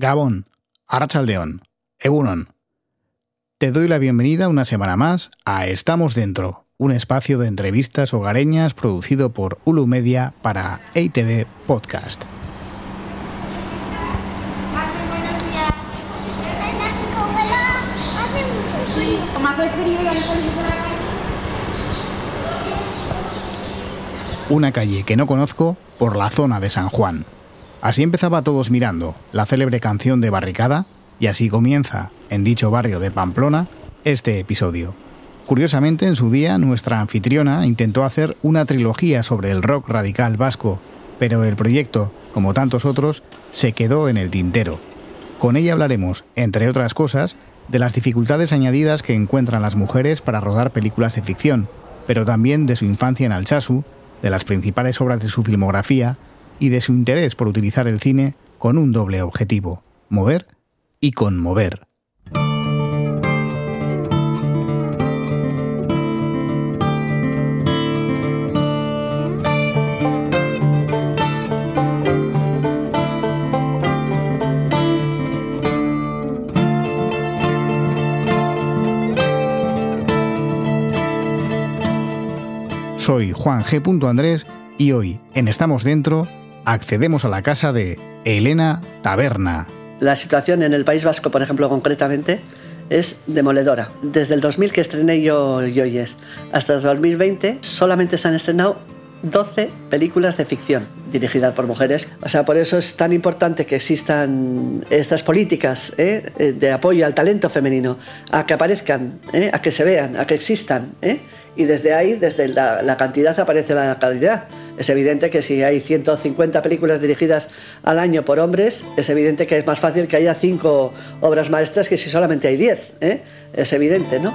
Gabón, Arrachaldeón, Egunon. Te doy la bienvenida una semana más a Estamos Dentro, un espacio de entrevistas hogareñas producido por Ulu Media para EITV Podcast. Una calle que no conozco por la zona de San Juan. Así empezaba Todos Mirando, la célebre canción de Barricada, y así comienza, en dicho barrio de Pamplona, este episodio. Curiosamente, en su día, nuestra anfitriona intentó hacer una trilogía sobre el rock radical vasco, pero el proyecto, como tantos otros, se quedó en el tintero. Con ella hablaremos, entre otras cosas, de las dificultades añadidas que encuentran las mujeres para rodar películas de ficción, pero también de su infancia en Alchazu, de las principales obras de su filmografía y de su interés por utilizar el cine con un doble objetivo, mover y conmover. Soy Juan G. Andrés y hoy, en Estamos Dentro, accedemos a la casa de Elena Taberna. La situación en el País Vasco, por ejemplo, concretamente, es demoledora. Desde el 2000 que estrené yo Yoyes hasta el 2020 solamente se han estrenado 12 películas de ficción dirigidas por mujeres. O sea, por eso es tan importante que existan estas políticas ¿eh? Eh, de apoyo al talento femenino, a que aparezcan, ¿eh? a que se vean, a que existan. Y desde ahí, desde la, cantidad, aparece la calidad. Es evidente que si hay 150 películas dirigidas al año por hombres, es evidente que es más fácil que haya 5 obras maestras que si solamente hay 10. Es evidente, ¿no?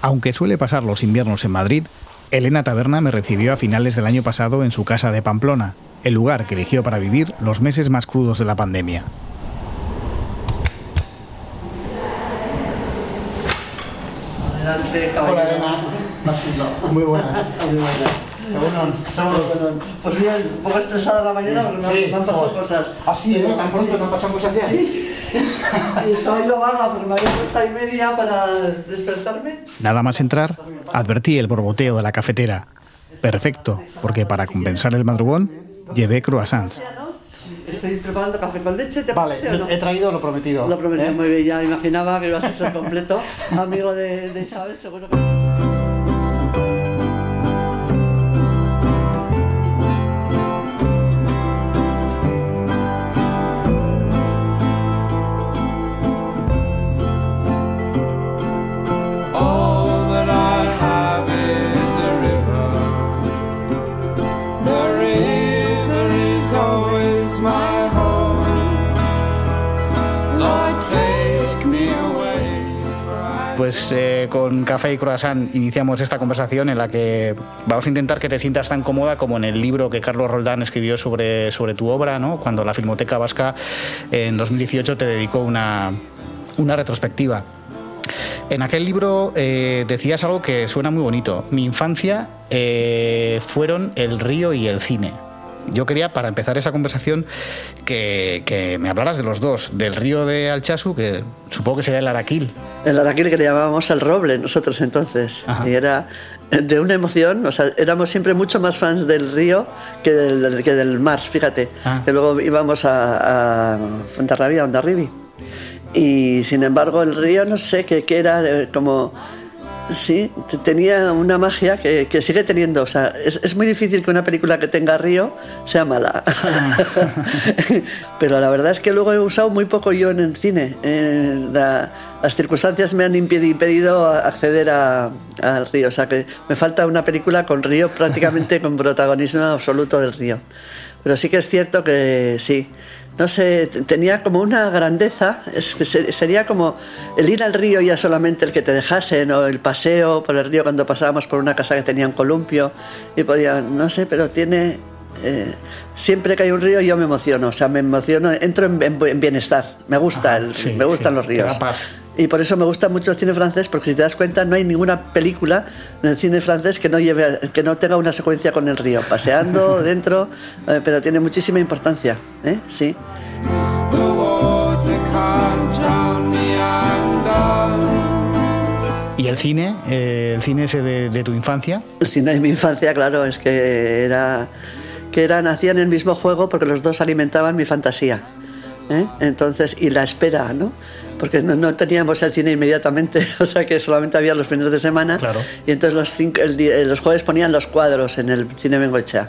Aunque suele pasar los inviernos en Madrid, Elena Taberna me recibió a finales del año pasado en su casa de Pamplona, el lugar que eligió para vivir los meses más crudos de la pandemia. Hola, Elena. Muy buenas. Muy buenas. Pues bien, un poco estresada la mañana porque me, han pasado cosas. ¿Ah, sí? ¿eh? ¿Tan pronto te han pasado cosas ya? Sí. y estaba yo vaga porque me había puesto y media para despertarme. Nada más entrar, advertí el borboteo de la cafetera. Perfecto, porque para compensar el madrugón, llevé croissants. Estoy preparando café con leche. ¿te vale, no? he traído lo prometido. Lo prometido, ¿eh? muy bien. Ya imaginaba que ibas a ser completo. Amigo de, de Isabel, seguro que... Pues eh, con café y croissant iniciamos esta conversación en la que vamos a intentar que te sientas tan cómoda como en el libro que Carlos Roldán escribió sobre, sobre tu obra, ¿no? cuando la Filmoteca Vasca en 2018 te dedicó una, una retrospectiva. En aquel libro eh, decías algo que suena muy bonito. Mi infancia eh, fueron el río y el cine. Yo quería, para empezar esa conversación, que, me hablaras de los dos, del río de Alchazu, que supongo que sería el Araquil. El Araquil que le llamábamos el roble nosotros entonces. Y era de una emoción, o sea, éramos siempre mucho más fans del río que del, que del mar, fíjate. Ah. Que luego íbamos a, a Fuenterrabía, a Ondarribi. Y sin embargo el río, no sé, qué era eh, como Sí, tenía una magia que, que sigue teniendo. O sea, es, es, muy difícil que una película que tenga río sea mala. Pero la verdad es que luego he usado muy poco yo en el cine. Eh, la, las circunstancias me han impedido acceder al río. O sea, que me falta una película con río prácticamente con protagonismo absoluto del río. Pero sí que es cierto que sí no sé, tenía como una grandeza, es que sería como el ir al río ya solamente el que te dejasen, o el paseo por el río cuando pasábamos por una casa que tenía un columpio y podía, no sé, pero tiene, eh, siempre que hay un río yo me emociono, o sea, me emociono, entro en, en, en bienestar, me gusta, Ajá, el, sí, me gustan sí, los ríos. te da paz. Y por eso me gusta mucho el cine francés, porque si te das cuenta, no hay ninguna película en el cine francés que no, lleve, que no tenga una secuencia con el río, paseando dentro, eh, pero tiene muchísima importancia. ¿eh? Sí. ¿Y el cine? Eh, ¿El cine ese de, tu infancia? El cine de mi infancia, claro, es que era que era, nacían en el mismo juego porque los dos alimentaban mi fantasía. ¿eh? Entonces, y la espera, ¿no? Porque no, teníamos el cine inmediatamente, o sea que solamente había los fines de semana. Claro. Y entonces los, cinco, los jueves ponían los cuadros en el cine Bengoechea.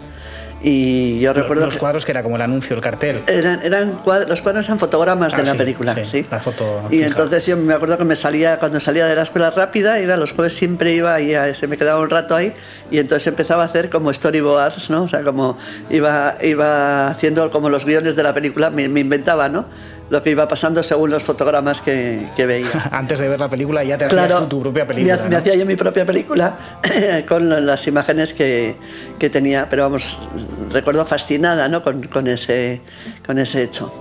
Y yo recuerdo. Los cuadros que era como el anuncio, el cartel. Eran, eran los cuadros eran fotogramas de ah, la película, sí. La foto. Y entonces yo me acuerdo que me salía, cuando salía de la escuela rápida, iba, los jueves siempre iba y se me quedaba un rato ahí y entonces empezaba a hacer como storyboards, ¿no? O sea, como iba, iba haciendo como los guiones de la película, me, me inventaba, ¿no? Lo que iba pasando según los fotogramas que, que veía. Antes de ver la película ya te hacías tu propia película. Me, hacía yo mi propia película con las imágenes que, que, tenía, pero vamos, recuerdo fascinada ¿no? con, con, ese, con ese hecho.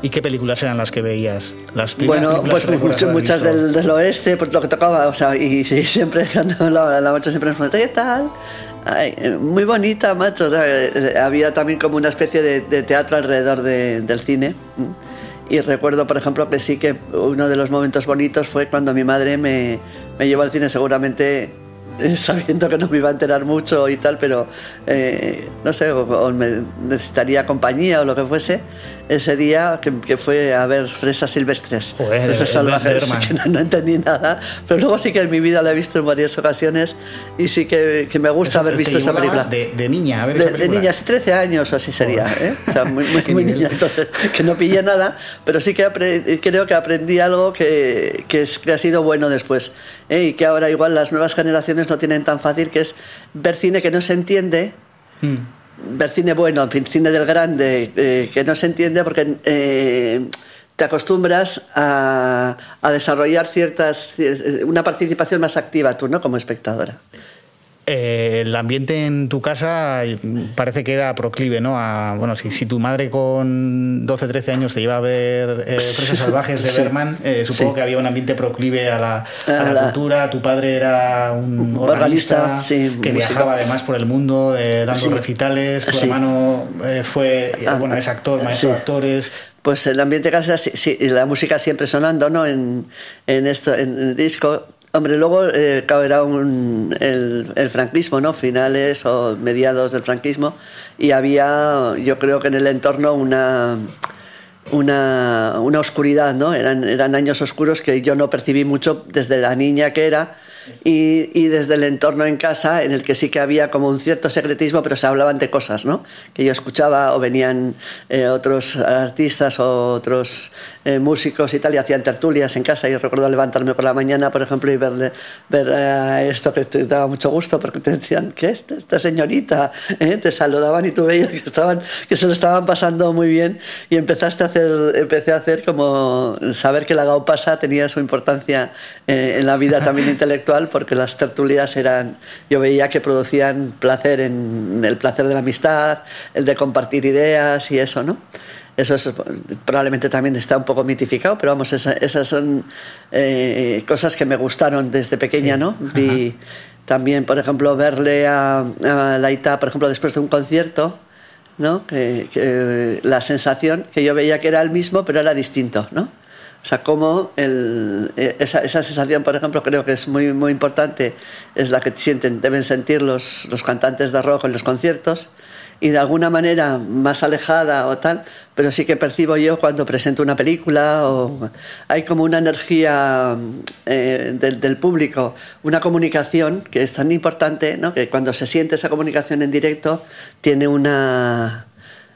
¿Y qué películas eran las que veías? Las bueno, pues muchas del, del, oeste, pues lo que tocaba, o sea, y, siempre cuando la, la macho siempre me ¿qué tal? muy bonita, macho. O sea, eh, había también como una especie de, de teatro alrededor de, del cine. Y recuerdo, por ejemplo, que sí que uno de los momentos bonitos fue cuando mi madre me, llevó al cine. Seguramente sabiendo que no me iba a enterar mucho y tal, pero eh, no sé, o, me necesitaría compañía o lo que fuese, ese día que, fue a ver fresas silvestres, fresas salvajes, que no, entendí nada, pero luego sí que en mi vida la he visto en varias ocasiones y sí que, que me gusta haber visto esa película. De, de niña, a ver de, esa de niña, 13 años o así sería, ¿eh? o sea, muy, muy, niña, entonces, que no pillé nada, pero sí que creo que aprendí algo que, que, es, que ha sido bueno después ¿eh? y que ahora igual las nuevas generaciones no tienen tan fácil, que es ver cine que no se entiende. Mm ver cine bueno, cine del grande, eh, que no se entiende porque eh, te acostumbras a, a, desarrollar ciertas una participación más activa tú, ¿no? Como espectadora. Eh, el ambiente en tu casa parece que era proclive, ¿no? A, bueno, si, si tu madre con 12, 13 años te iba a ver eh, Presas Salvajes de Berman, eh, supongo que había un ambiente proclive a la, a la, cultura. Tu padre era un organista, que viajaba además por el mundo dando recitales. Tu hermano fue, ah, bueno, es actor, maestro de actores. Pues el ambiente de casa, sí, la música siempre sonando, ¿no? En, en esto, en el disco Hombre, luego eh, era un, el, el, franquismo, ¿no? Finales o mediados del franquismo y había, yo creo que en el entorno una, una, una oscuridad, ¿no? Eran, eran años oscuros que yo no percibí mucho desde la niña que era y, y, desde el entorno en casa en el que sí que había como un cierto secretismo, pero se hablaban de cosas, ¿no? Que yo escuchaba o venían eh, otros artistas o otros eh, músicos y tal y hacían tertulias en casa y recuerdo levantarme por la mañana, por ejemplo, y ver, ver eh, esto que te daba mucho gusto porque te decían, ¿qué es esta señorita? Te saludaban y tú veías que, estaban, que se lo estaban pasando muy bien y empezaste a hacer, empecé a hacer como saber que la gaupasa tenía su importancia en la vida también intelectual porque las tertulias eran, yo veía que producían placer en el placer de la amistad, el de compartir ideas y eso, ¿no? Eso es, probablemente también está un poco mitificado, pero vamos, esas son eh, cosas que me gustaron desde pequeña, ¿no? Vi también, por ejemplo, verle a, a Laita, por ejemplo, después de un concierto, ¿no? Que, la sensación que yo veía que era el mismo, pero era distinto, ¿no? O sea, cómo eh, esa, esa, sensación, por ejemplo, creo que es muy, muy importante, es la que sienten, deben sentir los, los cantantes de rock en los conciertos y de alguna manera más alejada o tal, pero sí que percibo yo cuando presento una película o hay como una energía eh, del, del, público, una comunicación que es tan importante, ¿no? que cuando se siente esa comunicación en directo tiene una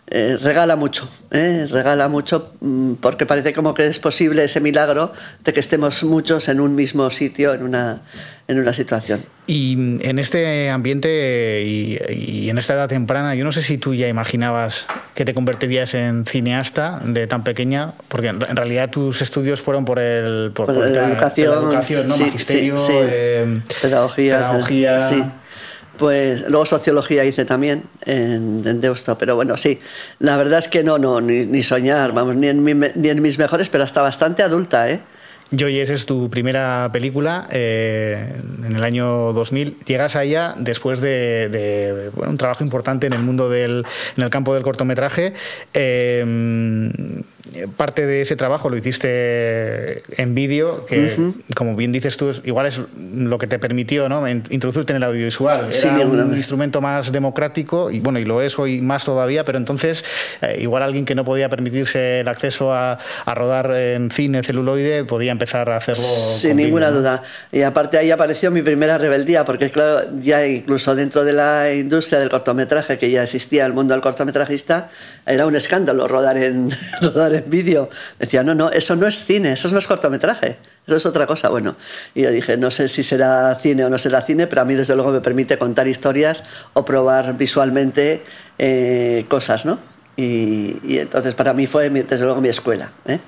eh, regala mucho, eh, regala mucho mm, porque parece como que es posible ese milagro de que estemos muchos en un mismo sitio, en una, en una situación. Y en este ambiente y, y, en esta edad temprana, yo no sé si tú ya imaginabas que te convertirías en cineasta de tan pequeña, porque en, realidad tus estudios fueron por el por, por, la, educación, la educación ¿no? magisterio, eh, pedagogía, pedagogía pues luego sociología hice también en, Deusto, pero bueno, sí, la verdad es que no, no, ni, soñar, vamos, ni en, ni en mis mejores, pero hasta bastante adulta, ¿eh? Joyes es tu primera película eh, en el año 2000. Llegas a ella después de, un trabajo importante en el mundo del en el campo del cortometraje. Eh, parte de ese trabajo lo hiciste en vídeo, que como bien dices tú, igual es lo que te permitió ¿no? introducirte en el audiovisual. Era un instrumento más democrático y bueno, y lo es hoy más todavía, pero entonces eh, igual alguien que no podía permitirse el acceso a, a rodar en cine celuloide podía empezar a hacerlo. Sin ninguna duda. Y aparte ahí apareció mi primera rebeldía, porque claro, ya incluso dentro de la industria del cortometraje, que ya existía el mundo del cortometrajista, era un escándalo rodar en, rodar en vídeo. Decía, no, no, eso no es cine, eso no es cortometraje. Eso es otra cosa, bueno. Y yo dije, no sé si será cine o no será cine, pero a mí desde luego me permite contar historias o probar visualmente eh, cosas, ¿no? Y, entonces para mí fue desde luego mi escuela. ¿eh?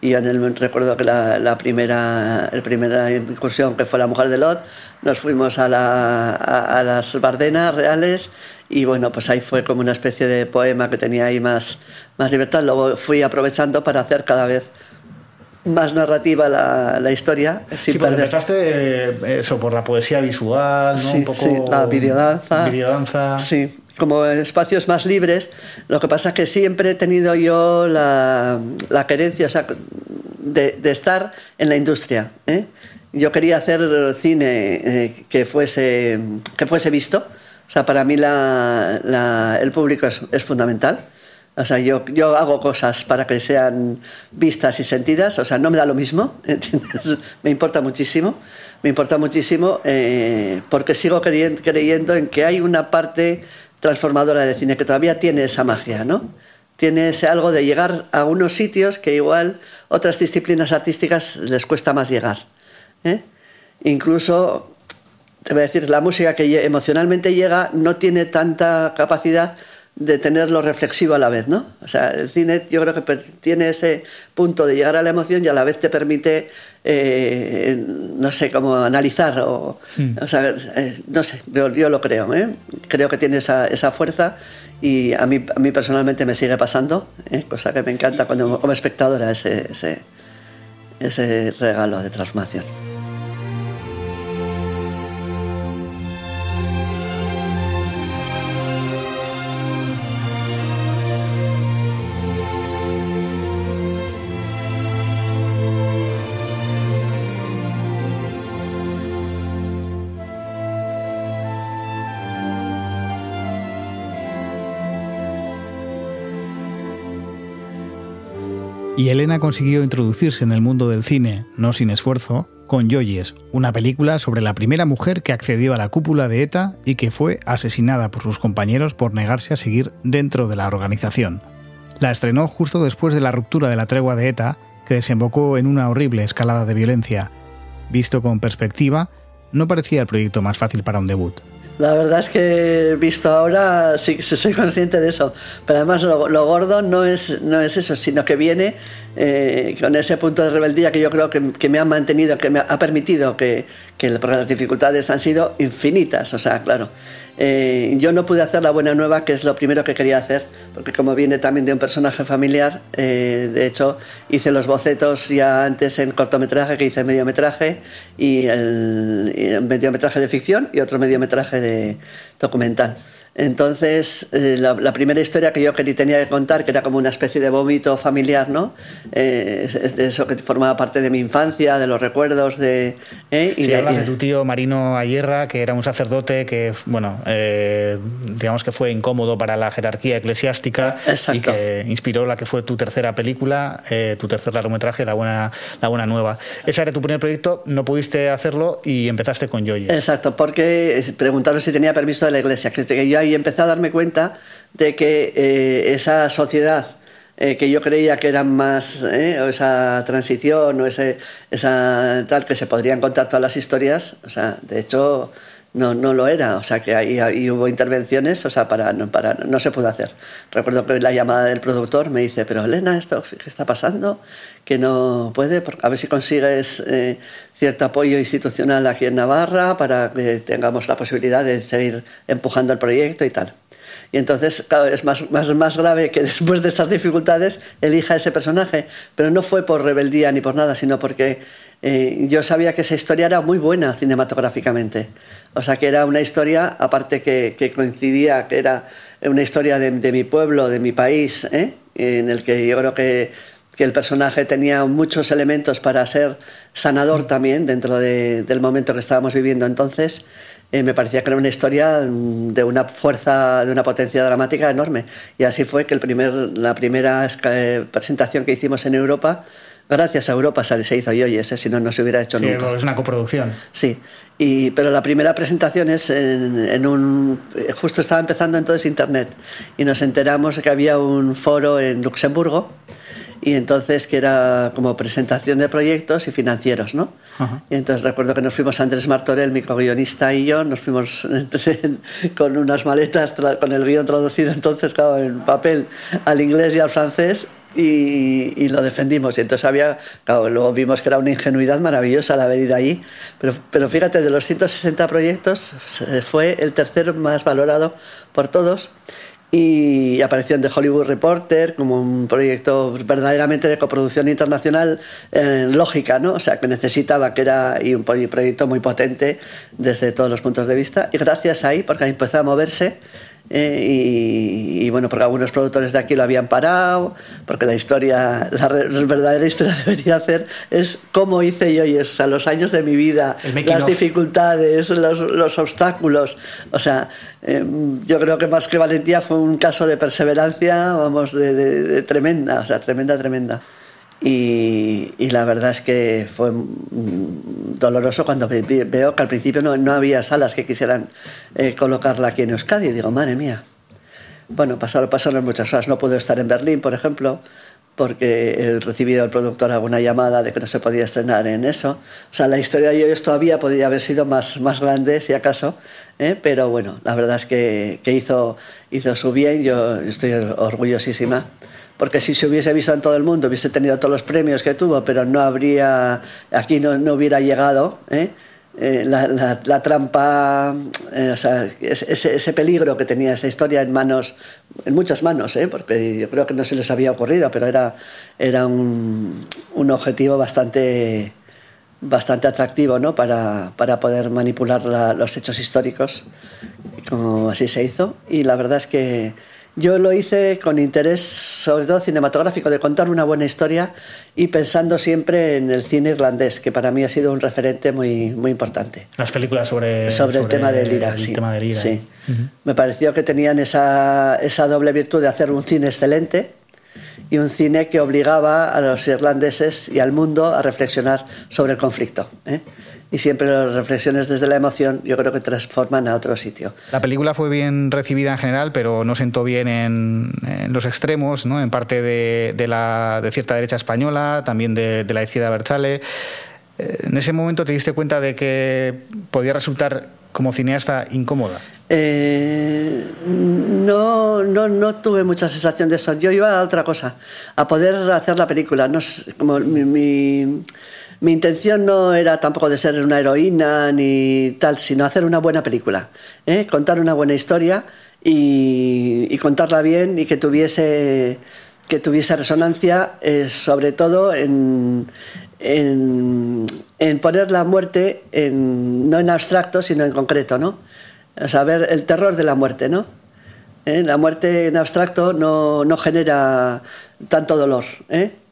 y en el, recuerdo que la, primera, la primera incursión que fue La Mujer de Lot, nos fuimos a, las Bardenas reales y bueno, pues ahí fue como una especie de poema que tenía ahí más, más libertad. Luego fui aprovechando para hacer cada vez más narrativa la, la historia. Sin sí, perder. empezaste eh, eso por la poesía visual, ¿no? Sí, Un poco... sí, la videodanza. Videodanza. Sí, como espacios más libres. Lo que pasa es que siempre he tenido yo la, la querencia de, de, estar en la industria. ¿eh? Yo quería hacer cine eh, que, fuese, que fuese visto. O sea, para mí la, la, el público es, es, fundamental. O sea, yo, yo hago cosas para que sean vistas y sentidas. O sea, no me da lo mismo. ¿entiendes? me importa muchísimo. Me importa muchísimo eh, porque sigo creyendo, creyendo en que hay una parte transformadora de cine, que todavía tiene esa magia, ¿no? Tiene ese algo de llegar a unos sitios que igual otras disciplinas artísticas les cuesta más llegar. ¿eh? Incluso, te voy a decir, la música que emocionalmente llega no tiene tanta capacidad de tenerlo reflexivo a la vez, ¿no? O sea, el cine yo creo que tiene ese punto de llegar a la emoción y a la vez te permite, eh, no sé, cómo analizar o, hmm. o sea, eh, no sé, yo, yo, lo creo, ¿eh? Creo que tiene esa, esa fuerza y a mí, a mí personalmente me sigue pasando, ¿eh? cosa que me encanta cuando como espectadora ese, ese, ese regalo de transformación. Y Elena consiguió introducirse en el mundo del cine, no sin esfuerzo, con Joyes, una película sobre la primera mujer que accedió a la cúpula de ETA y que fue asesinada por sus compañeros por negarse a seguir dentro de la organización. La estrenó justo después de la ruptura de la tregua de ETA, que desembocó en una horrible escalada de violencia. Visto con perspectiva, no parecía el proyecto más fácil para un debut. La verdad es que visto ahora sí soy consciente de eso. Pero además lo, gordo no es, no es eso, sino que viene eh, con ese punto de rebeldía que yo creo que, que, me ha mantenido, que me ha permitido que, que las dificultades han sido infinitas. O sea, claro, eh, yo no pude hacer la buena nueva, que es lo primero que quería hacer, porque como viene también de un personaje familiar, eh, de hecho hice los bocetos ya antes en cortometraje, que hice mediometraje, y el, mediometraje de ficción y otro mediometraje de documental. Entonces, eh, la, primera historia que yo quería, tenía que contar, que era como una especie de vómito familiar, ¿no? Eh, es de eso que formaba parte de mi infancia, de los recuerdos de... ¿eh? Y de, hablas de tu tío Marino Ayerra, que era un sacerdote que, bueno, eh, digamos que fue incómodo para la jerarquía eclesiástica y que inspiró la que fue tu tercera película, tu tercer largometraje, La Buena, la Buena Nueva. Ese era tu primer proyecto, no pudiste hacerlo y empezaste con Joy. Exacto, porque preguntaron si tenía permiso de la iglesia, que yo y empecé a darme cuenta de que eh, esa sociedad eh, que yo creía que era más, eh, esa transición, o ese, esa tal, que se podrían contar todas las historias, o sea, de hecho no, no lo era, o sea, que ahí, ahí hubo intervenciones, o sea, para, no, para, no se pudo hacer. Recuerdo que la llamada del productor me dice, pero Elena, ¿esto qué está pasando? Que no puede, a ver si consigues cierto apoyo institucional aquí en Navarra para que tengamos la posibilidad de seguir empujando el proyecto y tal. Y entonces, claro, es más, más, más grave que después de esas dificultades elija ese personaje, pero no fue por rebeldía ni por nada, sino porque eh, yo sabía que esa historia era muy buena cinematográficamente. O sea, que era una historia, aparte que, coincidía, que era una historia de, mi pueblo, de mi país, ¿eh? en el que yo creo que, que, el personaje tenía muchos elementos para ser sanador también dentro del momento que estábamos viviendo entonces. Eh, me parecía que era una historia mm, de una fuerza, de una potencia dramática enorme. Y así fue que el primer, la primera eh, presentación que hicimos en Europa, gracias a Europa se hizo Yoyes, si no, no se hubiera hecho sí, nunca. Es una coproducción. Sí, y, pero la primera presentación es en, un... Justo estaba empezando entonces Internet y nos enteramos de que había un foro en Luxemburgo y entonces que era como presentación de proyectos y financieros, ¿no? Y entonces recuerdo que nos fuimos Andrés Martorell, mi y yo, nos fuimos con unas maletas, con el guion traducido entonces, claro, en papel al inglés y al francés y, lo defendimos. Y entonces había, claro, luego vimos que era una ingenuidad maravillosa el haber ido ahí, pero, pero fíjate, de los 160 proyectos fue el tercero más valorado por todos y apareció en The Hollywood Reporter como un proyecto verdaderamente de coproducción internacional eh, lógica, ¿no? O sea, que necesitaba, que era y un proyecto muy potente desde todos los puntos de vista. Y gracias ahí, porque empezó a moverse, eh, y, bueno, porque algunos productores de aquí lo habían parado, porque la historia, la, verdadera historia debería hacer es cómo hice yo y eso, o sea, los años de mi vida, las dificultades, los, los, obstáculos. O sea, em, yo creo que más que valentía fue un caso de perseverancia, vamos, de tremenda, o sea, tremenda, tremenda. Y, la verdad es que fue doloroso cuando veo que al principio no, no había salas que quisieran eh, colocarla aquí en Euskadi. Y digo, madre mía. Bueno, pasaron, pasaron muchas cosas. No pude estar en Berlín, por ejemplo, porque he recibido el productor alguna llamada de que no se podía estrenar en eso. O sea, la historia de ellos todavía podría haber sido más, más grande, si acaso, ¿eh? pero bueno, la verdad es que, que hizo, hizo su bien. Yo estoy orgullosísima porque si se hubiese visto en todo el mundo, hubiese tenido todos los premios que tuvo, pero no habría, aquí no, no hubiera llegado. ¿eh? Eh, la, la, trampa, eh, o sea, ese, ese, peligro que tenía esa historia en manos, en muchas manos, porque yo creo que no se les había ocurrido, pero era, era un, un objetivo bastante, bastante atractivo ¿no? para, para poder manipular los hechos históricos, como así se hizo. Y la verdad es que yo lo hice con interés, sobre todo cinematográfico, de contar una buena historia y pensando siempre en el cine irlandés, que para mí ha sido un referente muy, muy importante. Las películas sobre, sobre, el tema del IRA, sí. sí. Me pareció que tenían esa, esa doble virtud de hacer un cine excelente y un cine que obligaba a los irlandeses y al mundo a reflexionar sobre el conflicto. ¿eh? Y siempre las reflexiones desde la emoción yo creo que transforman a otro sitio. La película fue bien recibida en general, pero no sentó bien en, los extremos, ¿no? en parte de, la, de cierta derecha española, también de, la izquierda Berchale. Eh, ¿En ese momento te diste cuenta de que podía resultar como cineasta incómoda? Eh, no, no, no tuve mucha sensación de eso. Yo iba a otra cosa, a poder hacer la película. No, como mi mi intención no era tampoco de ser una heroína ni tal, sino hacer una buena película, ¿eh? contar una buena historia y, contarla bien y que tuviese, que tuviese resonancia, eh, sobre todo en, en, poner la muerte no en abstracto, sino en concreto, ¿no? O sea, el terror de la muerte, ¿no? ¿Eh? La muerte en abstracto no, no genera tanto dolor,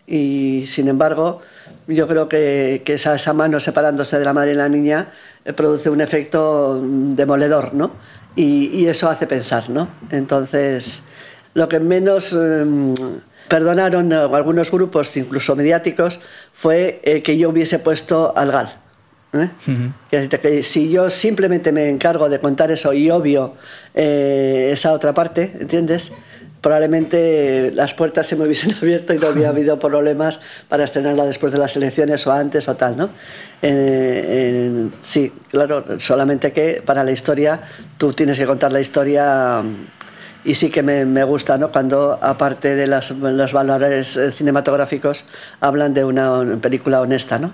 y sin embargo yo creo que, que esa, esa, mano separándose de la madre y la niña eh, produce un efecto demoledor, ¿no? Y, y, eso hace pensar, ¿no? Entonces, lo que menos em, perdonaron algunos grupos, incluso mediáticos, fue eh, que yo hubiese puesto al GAL. ¿eh? que, si yo simplemente me encargo de contar eso y obvio esa otra parte, ¿entiendes? Probablemente las puertas se me hubiesen abierto y no había habido problemas para estrenarla después de las elecciones o antes o tal, ¿no? sí, claro, solamente que para la historia tú tienes que contar la historia y sí que me, me, gusta ¿no? cuando, aparte de las, los valores eh, cinematográficos, hablan de una película honesta. ¿no?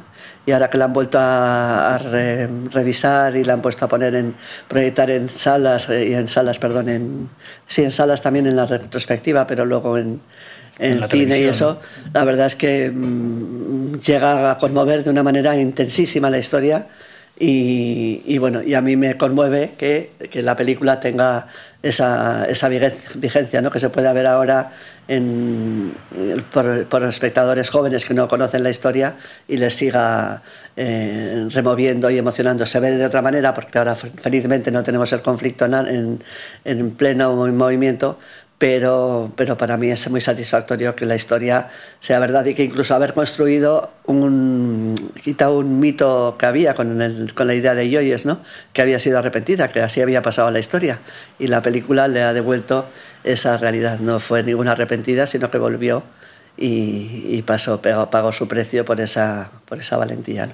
Y ahora que la han vuelto a, revisar y la han puesto a poner en proyectar en salas, eh, y en salas, perdón, en, sí, en salas también en la retrospectiva, pero luego en, en, cine y eso, la verdad es que mm, llega a conmover de una manera intensísima la historia y, bueno, y a mí me conmueve que, que la película tenga esa, esa vigencia ¿no? que se puede ver ahora en, por, por, espectadores jóvenes que no conocen la historia y les siga eh, removiendo y emocionando. Se ve de otra manera porque ahora felizmente no tenemos el conflicto en, en pleno movimiento, pero, pero para mí es muy satisfactorio que la historia sea verdad y que incluso haber construido un, quitado un mito que había con, la idea de Yoyes, ¿no? que había sido arrepentida, que así había pasado la historia. Y la película le ha devuelto esa realidad. No fue ninguna arrepentida, sino que volvió y, pasó, pagó, su precio por esa valentía.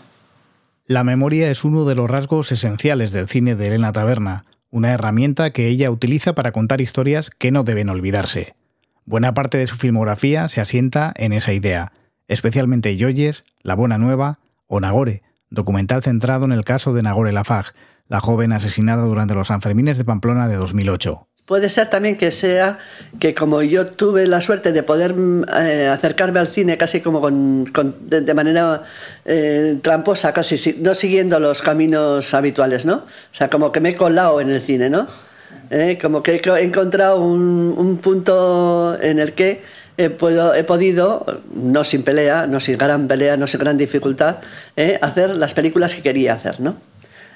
La memoria es uno de los rasgos esenciales del cine de Elena Taberna una herramienta que ella utiliza para contar historias que no deben olvidarse. Buena parte de su filmografía se asienta en esa idea, especialmente Yoyes, La Buena Nueva o Nagore, documental centrado en el caso de Nagore Lafag, la joven asesinada durante los Sanfermines de Pamplona de 2008. Puede ser también que sea que como yo tuve la suerte de poder eh, acercarme al cine casi como con, de, manera eh, tramposa, casi no siguiendo los caminos habituales, ¿no? O sea, como que me he colado en el cine, ¿no? Eh, como que he encontrado un, punto en el que he, he, podido, no sin pelea, no sin gran pelea, no sin gran dificultad, hacer las películas que quería hacer, ¿no?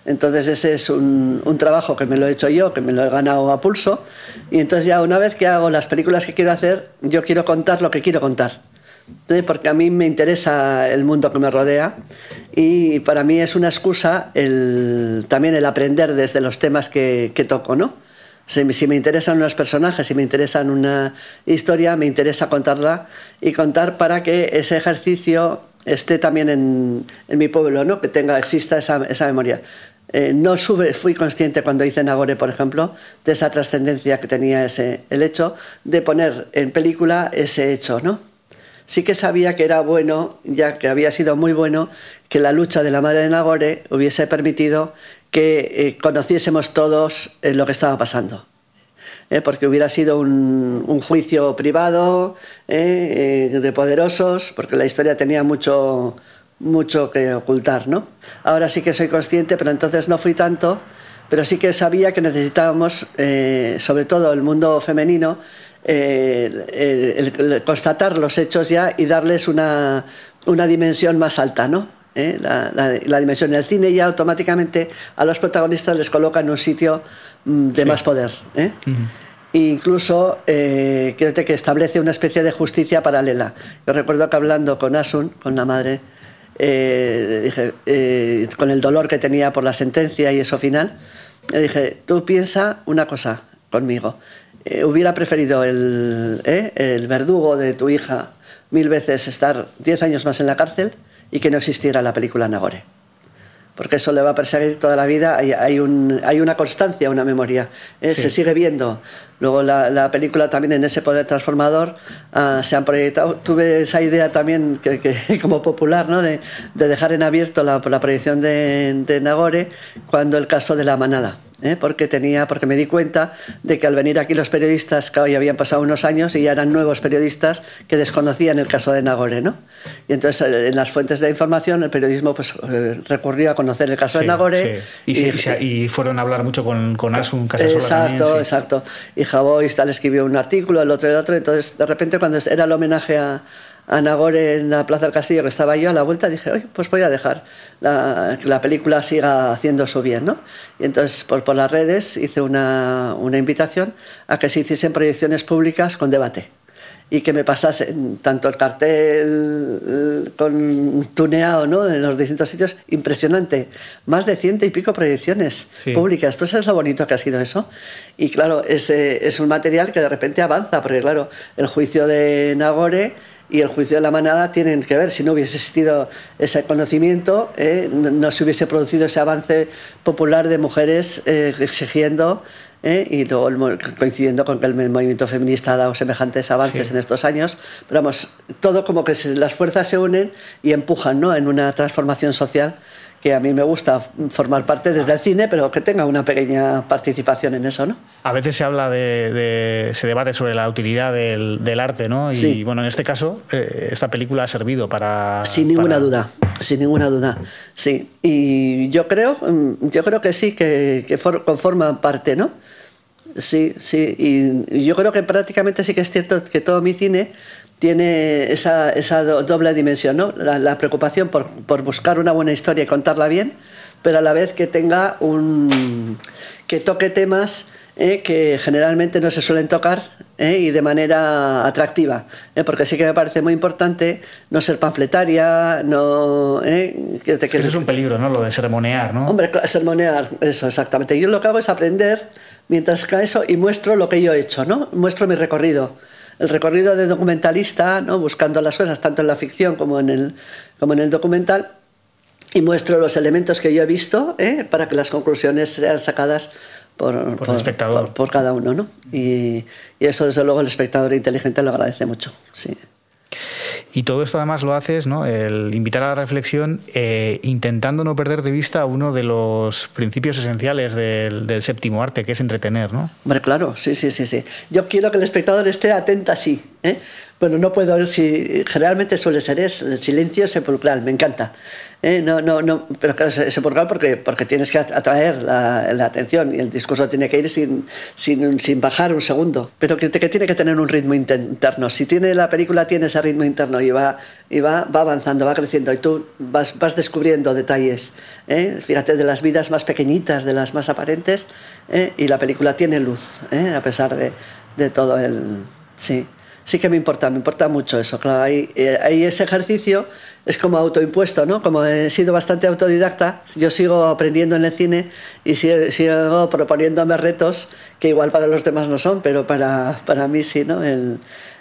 Entonces ese es un, trabajo que me lo he hecho yo, que me lo he ganado a pulso. Y entonces ya una vez que hago las películas que quiero hacer, yo quiero contar lo que quiero contar. Porque a mí me interesa el mundo que me rodea y para mí es una excusa también el aprender desde los temas que, toco, ¿no? Si, me interesan los personajes, si me interesan una historia, me interesa contarla y contar para que ese ejercicio esté también en, mi pueblo, ¿no? que tenga, exista esa memoria. Eh, no sube, fui consciente cuando hice Nagore, por ejemplo, de esa trascendencia que tenía ese, el hecho de poner en película ese hecho, ¿no? Sí que sabía que era bueno, ya que había sido muy bueno, que la lucha de la madre de Nagore hubiese permitido que eh, conociésemos todos eh, lo que estaba pasando. porque hubiera sido un, un juicio privado de poderosos, porque la historia tenía mucho, mucho que ocultar, ¿no? Ahora sí que soy consciente, pero entonces no fui tanto, pero sí que sabía que necesitábamos, eh, sobre todo el mundo femenino, eh, constatar los hechos ya y darles una, una dimensión más alta, ¿no? ¿Eh? La, la, dimensión del cine ya automáticamente a los protagonistas les coloca en un sitio mm, de más poder. ¿eh? incluso creo que establece una especie de justicia paralela. Yo recuerdo que hablando con Asun, con la madre eh, dije, eh, con el dolor que tenía por la sentencia y eso final, le dije, tú piensa una cosa conmigo. Eh, hubiera preferido el, el verdugo de tu hija mil veces estar diez años más en la cárcel y que no existiera la película Nagore porque eso le va a perseguir toda la vida. Hay, hay, un, hay una constancia, una memoria. Se sigue viendo. Luego la, película también en ese poder transformador ah, se han proyectado. Tuve esa idea también que, como popular, ¿no? de, de, dejar en abierto la, la proyección de, de Nagore cuando el caso de la manada. ¿eh? porque tenía porque me di cuenta de que al venir aquí los periodistas que hoy habían pasado unos años y ya eran nuevos periodistas que desconocían el caso de Nagore no y entonces eh, en las fuentes de información el periodismo pues eh, recurrió a conocer el caso de Nagore y, fueron a hablar mucho con, con Asun exacto exacto y Javois tal escribió un artículo el otro el otro entonces de repente cuando era el homenaje a Nagore en la Plaza del Castillo, que estaba yo a la vuelta, dije, oye, pues voy a dejar que la película siga haciendo su bien, ¿no? Y entonces por, por las redes hice una, una, invitación a que se hiciesen proyecciones públicas con debate y que me pasasen tanto el cartel con tuneado ¿no? en los distintos sitios, impresionante, más de ciento y pico proyecciones públicas. Entonces es lo bonito que ha sido eso. Y claro, es, es un material que de repente avanza, porque claro, el juicio de Nagore y el juicio de la manada tienen que ver. Si no hubiese existido ese conocimiento, eh, no, se hubiese producido ese avance popular de mujeres eh, exigiendo eh, y luego coincidiendo con que el movimiento feminista ha dado semejantes avances en estos años. Pero vamos, todo como que las fuerzas se unen y empujan ¿no? en una transformación social que a mí me gusta formar parte desde el cine, pero que tenga una pequeña participación en eso, ¿no? A veces se habla de, se debate sobre la utilidad del, arte, ¿no? Y bueno, en este caso, eh, esta película ha servido para... Sin ninguna duda, sin ninguna duda, sí. Y yo creo, mm, yo creo que sí, que, que conforma parte, ¿no? Sí, sí. Y yo creo que prácticamente sí que es cierto que todo mi cine tiene esa, esa doble dimensión, ¿no? La, preocupación por, por, buscar una buena historia y contarla bien, pero a la vez que tenga un. que toque temas eh, que generalmente no se suelen tocar eh, y de manera atractiva, eh, porque sí que me parece muy importante no ser panfletaria, no... Que, que, eso es un peligro, ¿no? Lo de sermonear, ¿no? Hombre, sermonear, eso, exactamente. Yo lo que hago es aprender mientras que eso y muestro lo que yo he hecho, ¿no? Muestro mi recorrido el recorrido de documentalista, ¿no? buscando las cosas tanto en la ficción como en el, como en el documental, y muestro los elementos que yo he visto ¿eh? para que las conclusiones sean sacadas por, el espectador. Por, cada uno. ¿no? Y, y, eso, desde luego, el espectador inteligente lo agradece mucho. Sí. Y todo esto además lo haces, ¿no? El invitar a la reflexión, eh, intentando no perder de vista uno de los principios esenciales del, séptimo arte, que es entretener, ¿no? Hombre, claro, sí, sí, sí, sí. Yo quiero que el espectador esté atento así. ¿eh? Bueno, no puedo, si generalmente suele ser es el silencio sepulcral, me encanta. ¿Eh? No, no, no, pero claro, sepulcral porque, porque tienes que atraer la, atención y el discurso tiene que ir sin, sin, sin bajar un segundo, pero que, que, tiene que tener un ritmo interno. Si tiene la película tiene ese ritmo interno y va, y va, va avanzando, va creciendo y tú vas, vas descubriendo detalles, ¿eh? fíjate, de las vidas más pequeñitas, de las más aparentes, ¿eh? y la película tiene luz, a pesar de, de todo el... Sí sí que me importa, me importa mucho eso. Claro, eh, ahí, ese ejercicio es como autoimpuesto, ¿no? Como he sido bastante autodidacta, yo sigo aprendiendo en el cine y sigo, proponiéndome retos que igual para los demás no son, pero para, para mí sí, ¿no? El,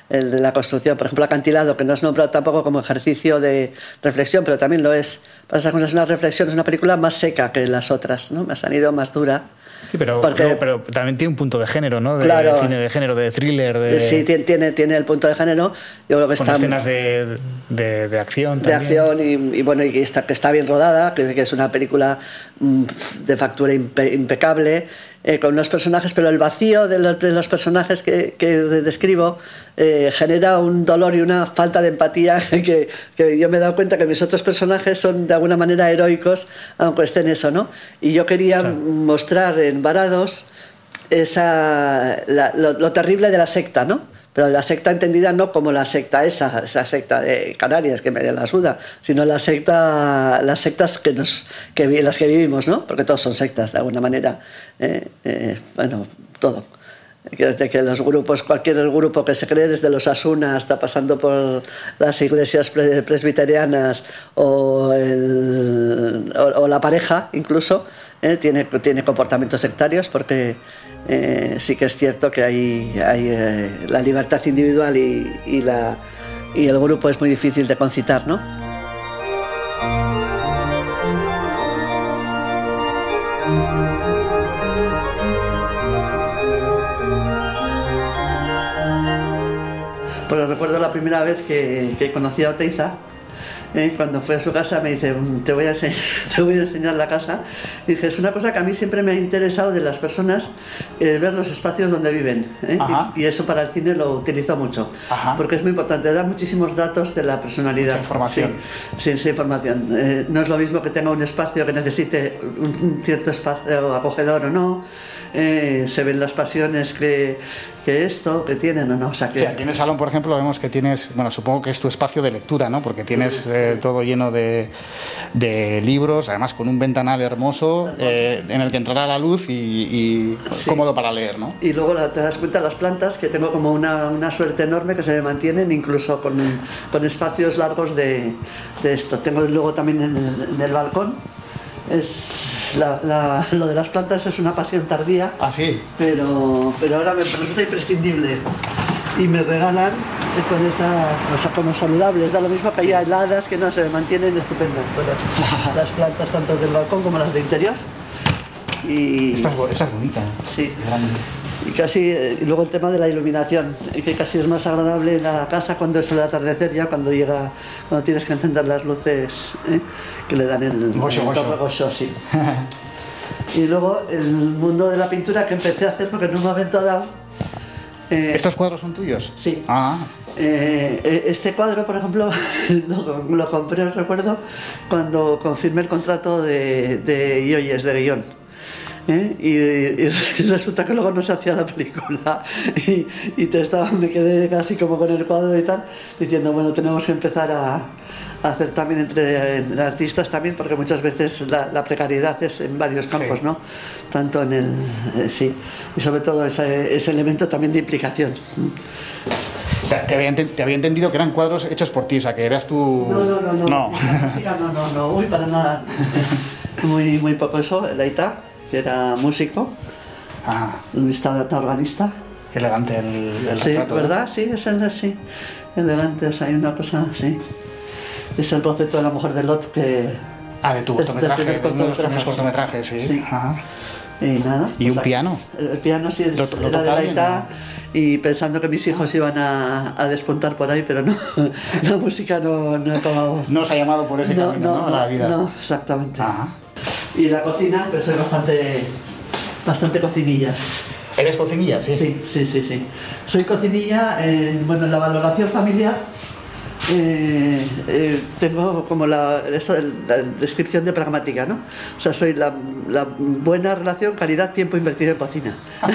de la construcción, por ejemplo, acantilado, que no es nombrado tampoco como ejercicio de reflexión, pero también lo es. Pasa que es una reflexión, es una película más seca que las otras, ¿no? Me ha salido más dura Sí, pero, pero, también tiene un punto de género, ¿no? De cine de género, de thriller. De... Sí, tiene, tiene el punto de género. Yo creo que Con escenas de, de, acción también. De acción y, bueno, y que está, que está bien rodada, que, es una película mm, de factura impecable eh, con unos personajes, pero el vacío de los, de los personajes que, que describo eh, genera un dolor y una falta de empatía que, que, yo me he dado cuenta que mis otros personajes son de alguna manera heroicos, aunque estén eso, ¿no? Y yo quería mostrar en Varados esa, lo, lo terrible de la secta, ¿no? Pero la secta entendida no como la secta esa, esa secta de Canarias que me da la suda, sino la secta, las sectas que nos, que, las que vivimos, ¿no? Porque todos son sectas de alguna manera. ¿eh? Eh, bueno, todo. Desde que los grupos, cualquier grupo que se cree, desde los Asuna hasta pasando por las iglesias presbiterianas o, o, la pareja incluso, ¿eh? tiene, tiene comportamientos sectarios porque eh, sí que es cierto que hay, eh, la libertad individual y el grupo es muy difícil de concitar, ¿no? Pues recuerdo la primera vez que, que conocí a Oteiza, ¿eh? cuando fue a su casa me dice, mm, te voy, a enseñar, te voy a enseñar la casa. Dije, es una cosa que a mí siempre me ha interesado de las personas, eh, ver los espacios donde viven. ¿eh? Y, eso para el cine lo utilizo mucho, porque es muy importante, da muchísimos datos de la personalidad. información. Sí, sí, información. no es lo mismo que tenga un espacio que necesite un cierto espacio acogedor o no. se ven las pasiones que, que esto, que tienen o no. O sea, que... Sí, aquí en el salón, por ejemplo, vemos que tienes, bueno, supongo que es tu espacio de lectura, ¿no? Porque tienes eh, todo lleno de, de, libros, además con un ventanal hermoso eh, en el que entrará la luz y, cómodo para leer, ¿no? Y luego te das cuenta las plantas, que tengo como una, una suerte enorme que se me mantienen incluso con, con espacios largos de, de, esto. Tengo luego también en el, en el balcón es la, lo de las plantas es una pasión tardía. Ah, sí. Pero, pero ahora me resulta imprescindible. Y me regalan con esta, o sea, como saludables, da lo mismo que haya heladas que no se mantienen estupendas todas las plantas, tanto del balcón como las de interior. Y... Esta, es, bonita. Sí. Y casi, eh, y luego el tema de la iluminación, que casi es más agradable la casa cuando es el atardecer, ya cuando llega, cuando tienes que encender las luces ¿eh? que le dan el, Gozo, el sí. y luego el mundo de la pintura que empecé a hacer porque en un momento dado. eh, ¿Estos cuadros son tuyos? Sí. Ah, eh, eh, este cuadro, por ejemplo, lo, lo compré, recuerdo, cuando confirmé el contrato de, de de guion. ¿Eh? Y, y resulta que luego no se hacía la película. Y, y te estaba, me quedé casi como con el cuadro y tal, diciendo, bueno, tenemos que empezar a, hacer también entre artistas también, porque muchas veces la, la precariedad es en varios campos, Sí. ¿no? Tanto en el... eh, sí, y sobre todo ese, ese elemento también de implicación. te, había te había entendido que eran cuadros hechos por ti, o sea, que eras tú... No, no, no, no. No. La no, no, no, uy, para nada. Muy, muy poco eso. El Aita, que era músico, Ah, Luis Taberna, organista. elegante el, el Sí, retrato, ¿eh? ¿verdad? Sí, es el sí. Elegante, o sea, hay una cosa, sí. Es el boceto de la mujer de Lot que. Ah, de tu cortometraje, de uno de los primeros cortometraje, cortometrajes, sí. Sí. Ajá. Y nada. ¿Y pues un aquí- piano? El, piano sí, es, ¿Lo- lo era de la Aita. Y pensando que mis hijos iban a, a despuntar por ahí, pero no. La música no, no he acabado. No os ha llamado por ese camino, ¿no? A la vida. no, exactamente. Ajá. Y la cocina, pues soy bastante, bastante cocinillas. ¿Eres cocinilla? Sí. Sí, sí, sí, sí. Soy cocinilla, en, bueno, en la valoración familiar eh, eh, tengo como la, esa, la descripción de pragmática, ¿no? O sea, soy la, la buena relación calidad-tiempo invertido en cocina.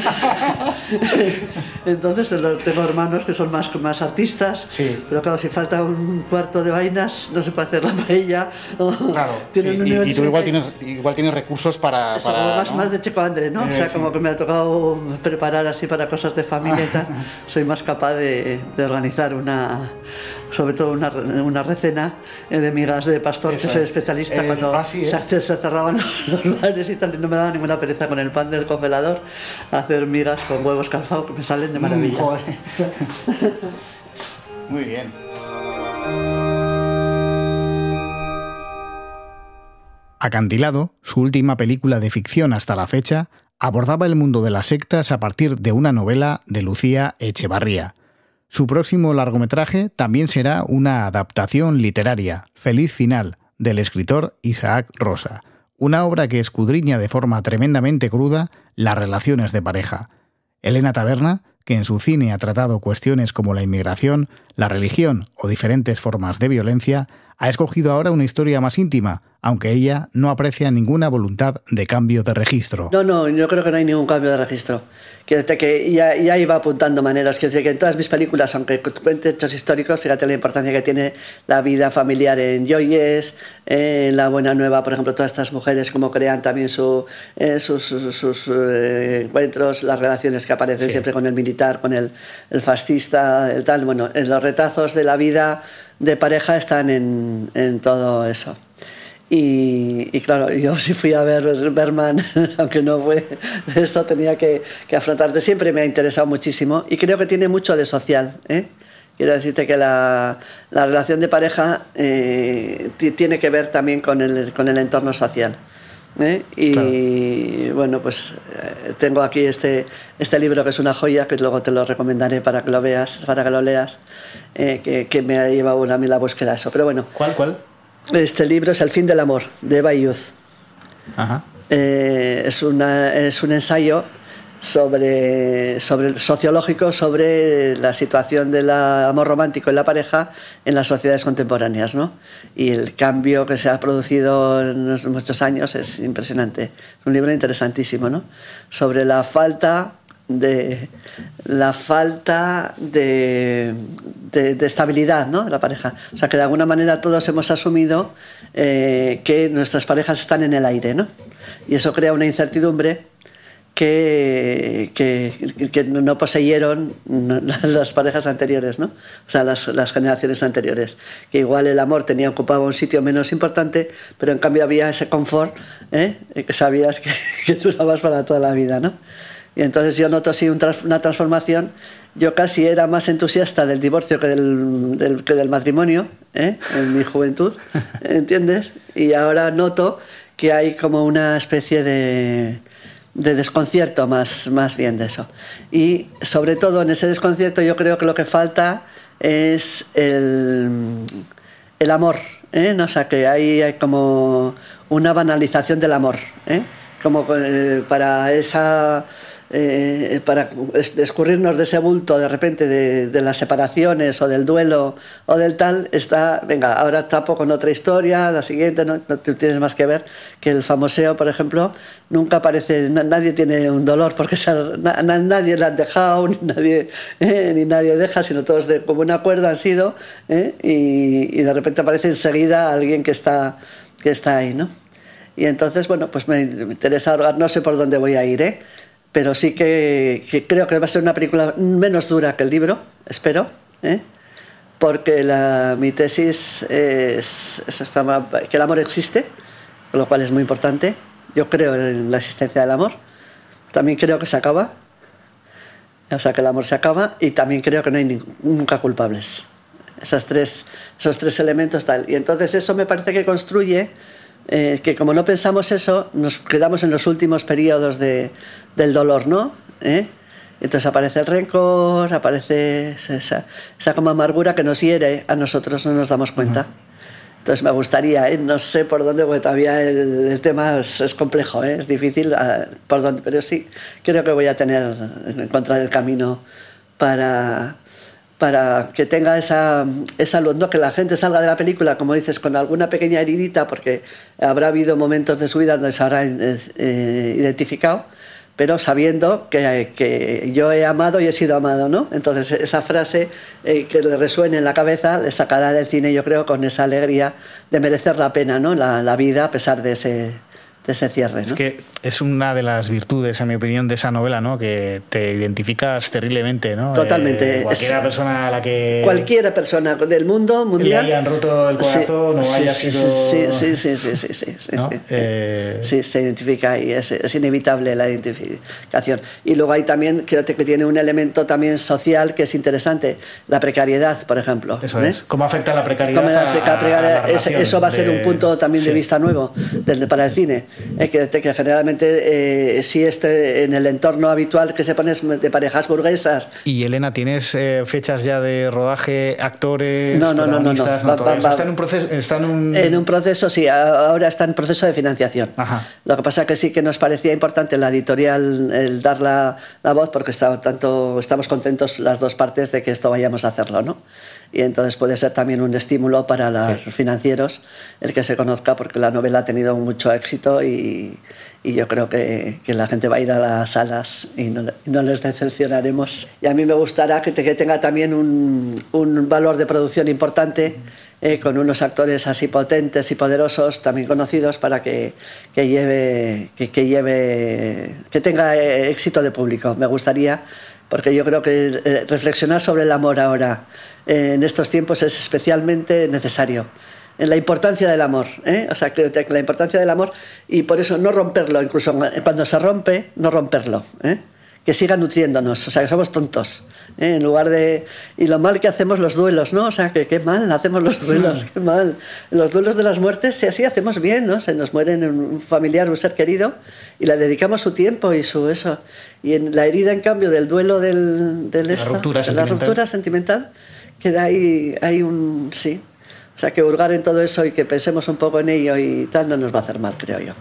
Entonces tengo hermanos que son más, más artistas, Sí. pero claro, si falta un cuarto de vainas no se puede hacer la paella. o Claro, sí, y- y, tú igual de- tienes, igual tienes recursos para... eso, para, más, ¿no? más de Checo André, ¿no? o Eh, sea, sí. como que me ha tocado preparar así para cosas de familia y tal. Soy más capaz de, de organizar una, sobre todo una, una recena eh, de migas de pastor, Eso que soy es. especialista Eh, cuando ah, sí, ¿eh? se, se cerraban los bares y tal, y no me daba ninguna pereza con el pan del congelador hacer migas con huevos calfados que me salen de maravilla. Mm. Muy bien. Acantilado, su última película de ficción hasta la fecha, abordaba el mundo de las sectas a partir de una novela de Lucía Echevarría. Su próximo largometraje también será una adaptación literaria, Feliz Final, del escritor Isaac Rosa, una obra que escudriña de forma tremendamente cruda las relaciones de pareja. Elena Taberna, que en su cine ha tratado cuestiones como la inmigración, la religión o diferentes formas de violencia, ha escogido ahora una historia más íntima, aunque ella no aprecia ninguna voluntad de cambio de registro. No, no, yo creo que no hay ningún cambio de registro. Quiero que ya, ya iba apuntando maneras. Quiero decir que en todas mis películas, aunque cuente hechos históricos, fíjate la importancia que tiene la vida familiar en Joyes, en La Buena Nueva, por ejemplo, todas estas mujeres, cómo crean también su, eh, sus, sus- sus, eh, encuentros, las relaciones que aparecen Sí. siempre con el militar, con el, el fascista, el tal. Bueno, en los retazos de la vida de pareja están en, en todo eso. Y, y claro, yo sí fui a ver Berman, aunque no fue eso, tenía que, que afrontarte. Siempre me ha interesado muchísimo y creo que tiene mucho de social. ¿eh? Quiero decirte que la, la relación de pareja eh, ti- tiene que ver también con el, con el entorno social. ¿Eh? Y bueno, pues eh, tengo aquí este, este libro que es una joya, que luego te lo recomendaré para que lo veas, para que lo leas, eh, que, que me ha llevado a mí la búsqueda de eso. Pero bueno, ¿Cuál, cuál? este libro es El fin del amor, de Eva. Ajá. Eh, es, una- es un ensayo sobre, sobre sociológico sobre la situación del amor romántico en la pareja en las sociedades contemporáneas. ¿no? Y el cambio que se ha producido en muchos años es impresionante. Es un libro interesantísimo ¿no? sobre la falta de la falta de, de- de estabilidad ¿no? de la pareja. O sea que de alguna manera todos hemos asumido eh, que nuestras parejas están en el aire, ¿no? Y eso crea una incertidumbre que, que, que no poseyeron las parejas anteriores, ¿no? O sea, las, las generaciones anteriores. Que igual el amor tenía ocupaba un sitio menos importante, pero en cambio había ese confort, ¿eh? que sabías que, que durabas para toda la vida, ¿no? Y entonces yo noto así una transformación. Yo casi era más entusiasta del divorcio que del, del- que del matrimonio, ¿eh? en mi juventud, ¿entiendes? Y ahora noto que hay como una especie de, de desconcierto más, más bien de eso. Y sobre todo en ese desconcierto yo creo que lo que falta es el, el amor, ¿eh? O sea, que hay, hay como una banalización del amor, ¿eh? como eh, para esa eh, para escurrirnos de ese bulto de repente de, las separaciones o del duelo o del tal, está, venga, ahora tapo con otra historia, la siguiente, no, tienes más que ver que el famoseo, por ejemplo, nunca aparece, nadie tiene un dolor porque nadie le han dejado, ni nadie, eh, ni nadie deja, sino todos de como un acuerdo han sido, eh, y, de repente aparece enseguida alguien que está, que está ahí, ¿no? Y entonces, bueno, pues me interesa, no sé por dónde voy a ir, ¿eh? Pero sí que, creo que va a ser una película menos dura que el libro, espero, ¿eh? porque la, mi tesis es, que el amor existe, lo cual es muy importante. Yo creo en la existencia del amor, también creo que se acaba, o sea, que el amor se acaba, y también creo que no hay nunca culpables. Esas tres, esos tres elementos tal. Y entonces eso me parece que construye eh, que como no pensamos eso, nos quedamos en los últimos periodos de, del dolor, ¿no? ¿Eh? Entonces aparece el rencor, aparece esa, esa, como amargura que nos hiere a nosotros, no nos damos cuenta. Entonces me gustaría, ¿eh? no sé por dónde, porque todavía el, tema es, complejo, ¿eh? es difícil ah, por dónde, pero sí creo que voy a tener, encontrar el camino para, para que tenga esa, esa luz, ¿no? que la gente salga de la película, como dices, con alguna pequeña heridita, porque habrá habido momentos de su vida donde se habrá eh, identificado, pero sabiendo que, que, yo he amado y he sido amado, ¿no? Entonces esa frase eh, que le resuene en la cabeza le sacará del cine, yo creo, con esa alegría de merecer la pena, ¿no? La, la vida a pesar de ese, de ese cierre. Es que es una de las virtudes, en mi opinión, de esa novela, ¿no? Que te identificas terriblemente, ¿no? Totalmente. Eh, cualquiera persona a la que... Cualquiera persona del mundo mundial... Le hayan roto el corazón sí, o haya sí, sido... Sí, sí, sí, sí, sí, sí, sí, eh, sí, se identifica y es, es, inevitable la identificación. Y luego hay también, creo que tiene un elemento también social que es interesante, la precariedad, por ejemplo. Eso ¿eh? es. ¿Cómo afecta la precariedad? ¿Cómo afecta la precariedad? eso va a ser un punto también de vista nuevo para el cine, que, que generalmente eh, si este en el entorno habitual que se pone de parejas burguesas. Y Elena, ¿tienes eh, fechas ya de rodaje, actores, no, no, no, no, no. ¿Está en un proceso? Está en, un... en un proceso, sí, ahora está en proceso de financiación. Lo que pasa que sí que nos parecía importante la editorial el dar la, la voz porque está, tanto, estamos contentos las dos partes de que esto vayamos a hacerlo, ¿no? Y entonces puede ser también un estímulo para los financieros el que se conozca porque la novela ha tenido mucho éxito y, y yo creo que, que, la gente va a ir a las salas y no, no les decepcionaremos. Y a mí me gustará que, que tenga también un, un, valor de producción importante eh, con unos actores así potentes y poderosos, también conocidos, para que, que lleve, que, que, lleve, que tenga eh, éxito de público. Me gustaría, porque yo creo que eh, reflexionar sobre el amor ahora en estos tiempos es especialmente necesario. En la importancia del amor, ¿eh? o sea, que la importancia del amor y por eso no romperlo, incluso cuando se rompe, no romperlo, ¿eh? que siga nutriéndonos, o sea, que somos tontos, ¿eh? en lugar de... Y lo mal que hacemos los duelos, ¿no? O sea, que qué mal hacemos los duelos, qué mal. Los duelos de las muertes, si así hacemos bien, ¿no? Se nos muere un familiar, un ser querido, y le dedicamos su tiempo y su eso. Y en la herida, en cambio, del duelo del, del la, ruptura de la ruptura sentimental queda ahí, hay un... sí. O sea, que hurgar en todo eso y que pensemos un poco en ello y tal no nos va a hacer mal, creo yo.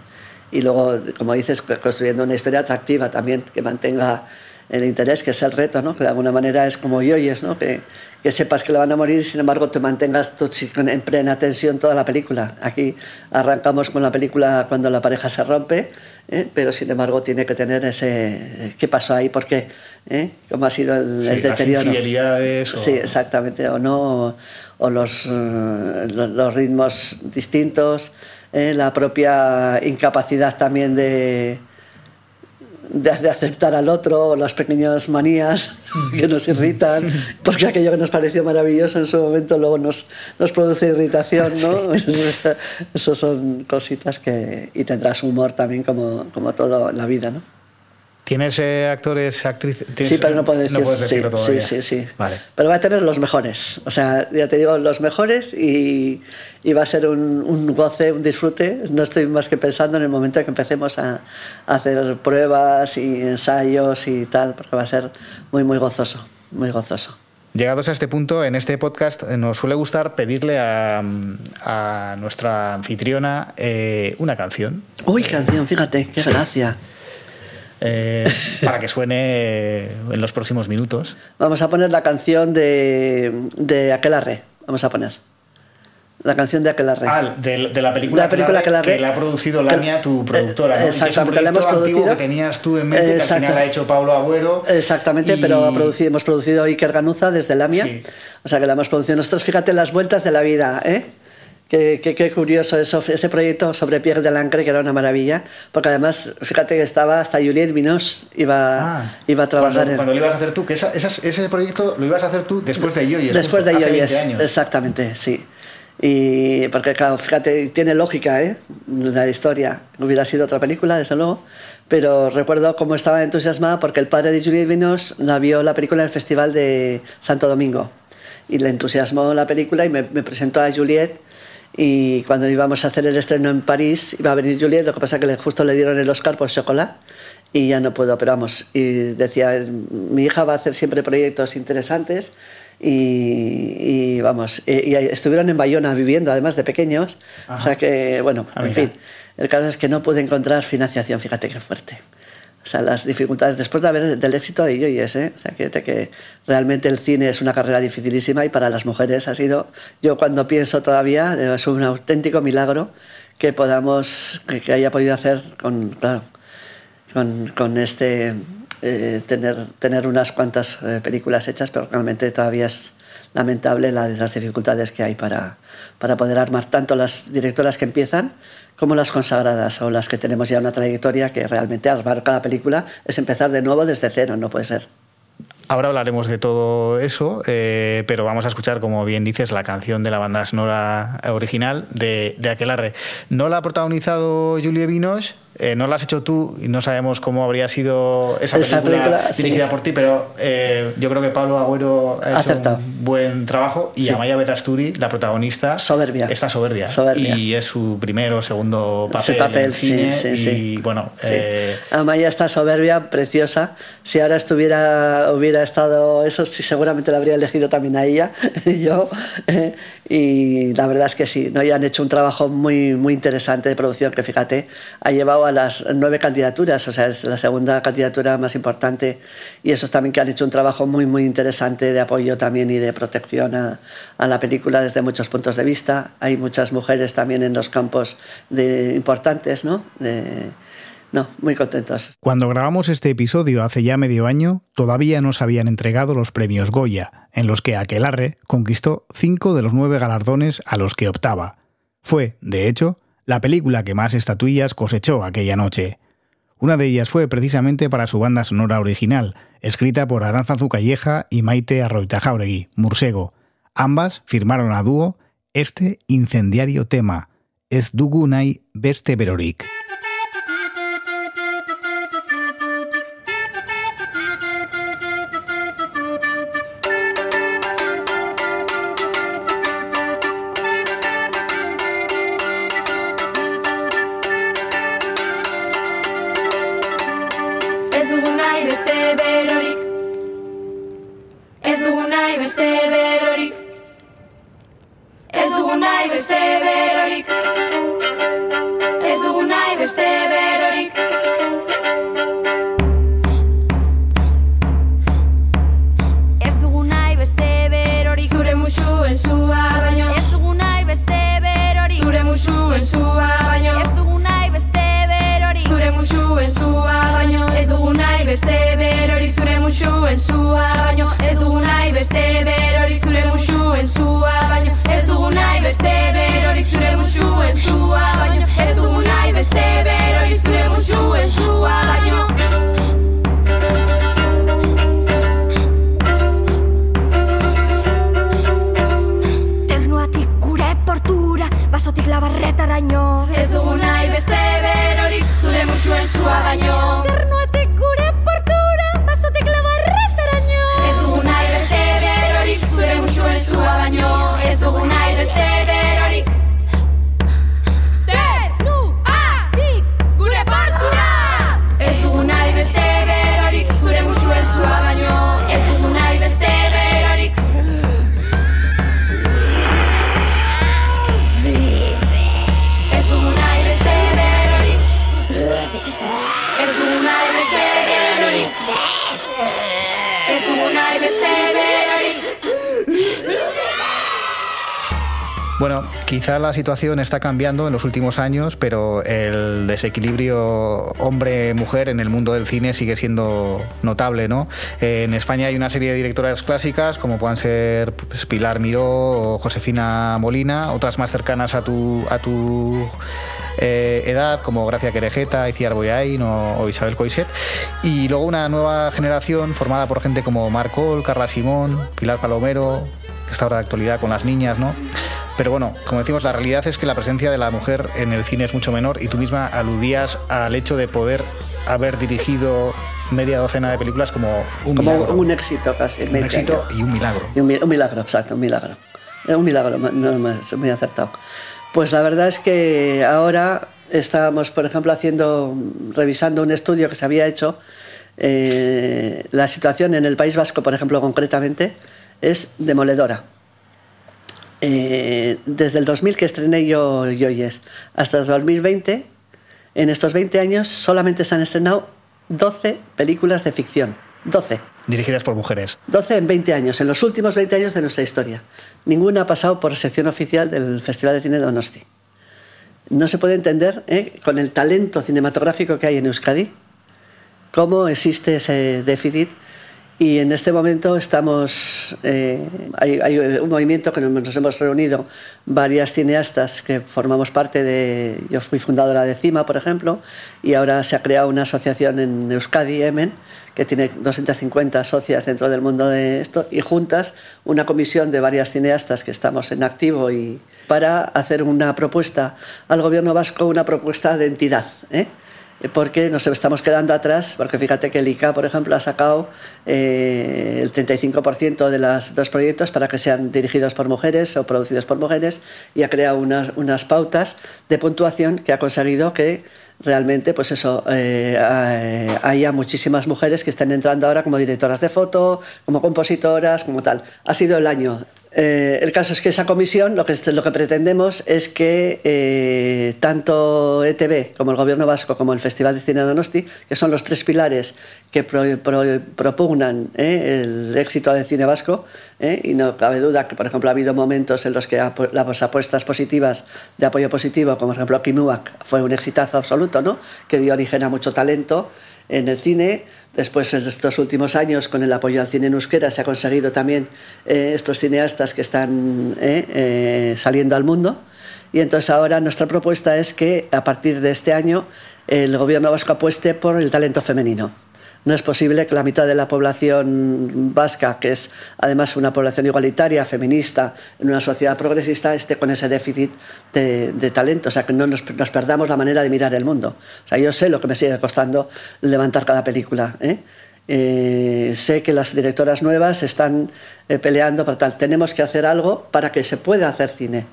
Y luego, como dices, construyendo una historia atractiva también, que mantenga el interés, que es el reto, ¿no? que de alguna manera es como yoyes, ¿no? que, que sepas que le van a morir y sin embargo te mantengas tú en plena tensión toda la película. Aquí arrancamos con la película cuando la pareja se rompe, ¿eh? pero sin embargo tiene que tener ese qué pasó ahí, por qué, ¿eh? cómo ha sido el, el deterioro. Infidelidades o... Sí, exactamente, o no, o los, eh, los ritmos distintos, ¿eh? la propia incapacidad también de de, aceptar al otro, las pequeñas manías que nos irritan, porque aquello que nos pareció maravilloso en su momento luego nos, nos produce irritación, ¿no? Esas son cositas que... y tendrás humor también como, como todo en la vida, ¿no? ¿Tienes eh, actores, actrices? Sí, pero no puedo decir. No puedes sí, decirlo todavía. sí, sí, sí. Vale. Pero va a tener los mejores. O sea, ya te digo, los mejores y, y va a ser un, un goce, un disfrute. No estoy más que pensando en el momento en que empecemos a, a hacer pruebas y ensayos y tal, porque va a ser muy, muy gozoso, muy gozoso. Llegados a este punto, en este podcast eh, nos suele gustar pedirle a, a nuestra anfitriona eh, una canción. Uy, canción, fíjate, qué gracia. Eh, para que suene eh, en los próximos minutos. Vamos a poner la canción de, de Aquelarre. Vamos a poner. La canción de Aquelarre. Ah, de, de la película, La película Aquelarre, Aquelarre. que la ha producido Lamia, tu productora. ¿no? eh, exactamente, la hemos producido. que tenías tú en mente, que al final ha hecho Pablo Agüero. Exactamente, Y- pero ha producido- hemos producido Iker Ganuza desde Lamia. Sí. O sea que la hemos producido nosotros. Fíjate las vueltas de la vida, ¿eh? Qué, qué- qué curioso eso, ese proyecto sobre Pierre de Lancre, que era una maravilla, porque además, fíjate que estaba hasta Juliette Binoche, iba, Ah, iba a trabajar cuando, en... cuando lo ibas a hacer tú, que esa- esas- ese proyecto lo ibas a hacer tú después de Yoyes. Después justo, de Yoyes, 20 años. exactamente, sí. Y porque, claro, fíjate, tiene lógica, ¿eh? La historia. Hubiera sido otra película, desde luego. Pero recuerdo cómo estaba entusiasmada porque el padre de Juliette Vinos la vio la película en el Festival de Santo Domingo. Y le entusiasmó la película y me, me presentó a Juliette. Y cuando íbamos a hacer el estreno en París, iba a venir Juliette, lo que pasa que justo le dieron el Oscar por Chocolat y ya no puedo, pero vamos, y decía, mi hija va a hacer siempre proyectos interesantes y, y vamos, y, y estuvieron en Bayona viviendo además de pequeños, Ajá. o sea que, bueno, Ah, en fin, el caso es que no pude encontrar financiación, fíjate qué fuerte. O sea, las dificultades, después de haber, del éxito de Yoyes, ¿eh? O sea, fíjate que realmente el cine es una carrera dificilísima y para las mujeres ha sido, yo cuando pienso todavía, eh, es un auténtico milagro que podamos, que, que haya podido hacer con, claro, con, con este eh, tener, tener unas cuantas eh, películas hechas, pero realmente todavía es lamentable la- las dificultades que hay para, para poder armar tanto las directoras que empiezan como las consagradas o las que tenemos ya una trayectoria que realmente armar cada película es empezar de nuevo desde cero, no puede ser. Ahora hablaremos de todo eso, eh, pero vamos a escuchar, como bien dices, la canción de la banda sonora original de, de Aquelarre. No la ha protagonizado Julie Vinos, eh, no la has hecho tú y no sabemos cómo habría sido esa, Esa película, película, sí. dirigida por ti, pero eh, yo creo que Pablo Agüero ha hecho Acertado. un buen trabajo y Sí. Amaya Betasturi, la protagonista, Soberbia. está soberbia. Soberbia. Y es su primer o segundo papel, papel, en el cine sí, y bueno, eh, Amaya está soberbia, preciosa. Si ahora estuviera, hubiera estado eso, sí, seguramente la habría elegido también a ella y yo. y la verdad es que sí, ¿no? Y han hecho un trabajo muy, muy interesante de producción que, fíjate, ha llevado a las nueve candidaturas, o sea, es la segunda candidatura más importante. Y esos también que han hecho un trabajo muy, muy interesante de apoyo también y de protección a, a la película desde muchos puntos de vista. Hay muchas mujeres también en los campos de, importantes, ¿no? De- no, muy contentos. Cuando grabamos este episodio hace ya medio año, todavía no se habían entregado los premios Goya, en los que Aquelarre conquistó cinco de los nueve galardones a los que optaba. Fue, de hecho, la película que más estatuillas cosechó aquella noche. Una de ellas fue precisamente para su banda sonora original, escrita por Aranzazu Calleja y Maite Arroita Jauregui, Mursego. Ambas firmaron a dúo este incendiario tema, Ez dugu nahi beste berorik. Situación está cambiando en los últimos años, pero el desequilibrio hombre-mujer en el mundo del cine sigue siendo notable, ¿no? En España hay una serie de directoras clásicas, como puedan ser pues, Pilar Miró o Josefina Molina, otras más cercanas a tu, a tu eh, edad, como Gracia Querejeta, Iciar Boyain o, Isabel Coiset, y luego una nueva generación formada por gente como Marcol, Carla Simón, Pilar Palomero, que está ahora de actualidad con las niñas, ¿no? Pero bueno, como decimos, la realidad es que la presencia de la mujer en el cine es mucho menor y tú misma aludías al hecho de poder haber dirigido media docena de películas como un como milagro. un éxito casi. Un éxito y un milagro. Y un, un, milagro, exacto, un milagro. Un milagro, no, más, muy acertado. Pues la verdad es que ahora estábamos, por ejemplo, haciendo, revisando un estudio que se había hecho. Eh, la situación en el País Vasco, por ejemplo, concretamente, es demoledora. Eh, desde el 2000 que estrené yo Yoyes hasta el 2020, en estos 20 años solamente se han estrenado 12 películas de ficción. 12. Dirigidas por mujeres. 12 en 20 años, en los últimos 20 años de nuestra historia. Ninguna ha pasado por sección oficial del Festival de Cine de Donosti. No se puede entender, ¿eh? con el talento cinematográfico que hay en Euskadi, cómo existe ese déficit y en este momento estamos, eh, hay, un movimiento que nos hemos reunido varias cineastas que formamos parte de, yo fui fundadora de CIMA, por ejemplo, y ahora se ha creado una asociación en Euskadi, Yemen, que tiene 250 socias dentro del mundo de esto, y juntas una comisión de varias cineastas que estamos en activo y para hacer una propuesta al gobierno vasco, una propuesta de entidad. ¿eh? Porque nos estamos quedando atrás, porque fíjate que el ICA, por ejemplo, ha sacado eh, el 35% de los dos proyectos para que sean dirigidos por mujeres o producidos por mujeres y ha creado unas, unas pautas de puntuación que ha conseguido que realmente pues eso eh, haya muchísimas mujeres que estén entrando ahora como directoras de foto, como compositoras, como tal. Ha sido el año eh, el caso es que esa comisión lo que, lo que pretendemos es que eh, tanto ETV como el Gobierno Vasco como el Festival de Cine de Donosti, que son los tres pilares que pro, pro, propugnan eh, el éxito del cine vasco, y no cabe duda que, por ejemplo, ha habido momentos en los que las apuestas positivas de apoyo positivo, como por ejemplo Kimuak, fue un exitazo absoluto, ¿no? que dio origen a mucho talento en el cine Después, en estos últimos años, con el apoyo al cine en euskera, se ha conseguido también eh, estos cineastas que están eh, eh, saliendo al mundo. Y entonces ahora nuestra propuesta es que a partir de este año el gobierno vasco apueste por el talento femenino. No es posible que la mitad de la población vasca, que es además una población igualitaria, feminista, en una sociedad progresista, esté con ese déficit de, talento. O sea, que no nos, perdamos la manera de mirar el mundo. O sea, yo sé lo que me sigue costando levantar cada película. ¿eh? Eh, sé que las directoras nuevas están eh, peleando para tal. Tenemos que hacer algo para que se pueda hacer cine.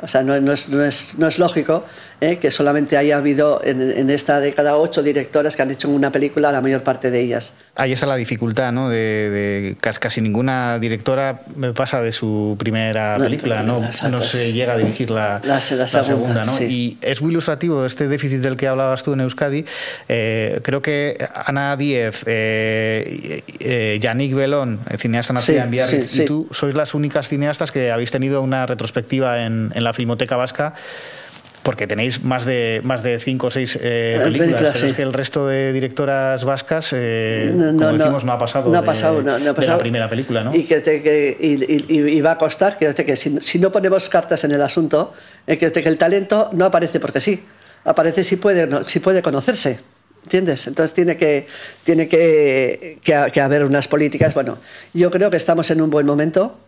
O sea, no es lógico ¿eh? que solamente haya habido en, en, esta década ocho directoras que han hecho una película, la mayor parte de ellas. Ahí está la dificultad, ¿no? De, de casi ninguna directora pasa de su primera película, ¿no? No se llega a dirigir la, la, la segunda, la segunda ¿no? sí. Y es muy ilustrativo este déficit del que hablabas tú en Euskadi. Eh, creo que Ana Díez, eh, eh, Yannick Belón, cineasta nacida Sí, en Biarritz, sí. y tú sois las únicas cineastas que habéis tenido una retrospectiva en, en la Filmoteca Vasca porque tenéis más de más de cinco o seis eh, películas, películas, pero sí. es que el resto de directoras vascas, eh, No, no, como decimos, no ha pasado, No ha de, pasado, no, no ha de la pasado. primera película, ¿no? Y, que, te- que- y- y- y va a costar que, que si, si no ponemos cartas en el asunto, eh, que, que el talento no aparece porque sí, aparece si puede, si puede conocerse. ¿Entiendes? Entonces tiene que, tiene que, que, que haber unas políticas. Bueno, yo creo que estamos en un buen momento.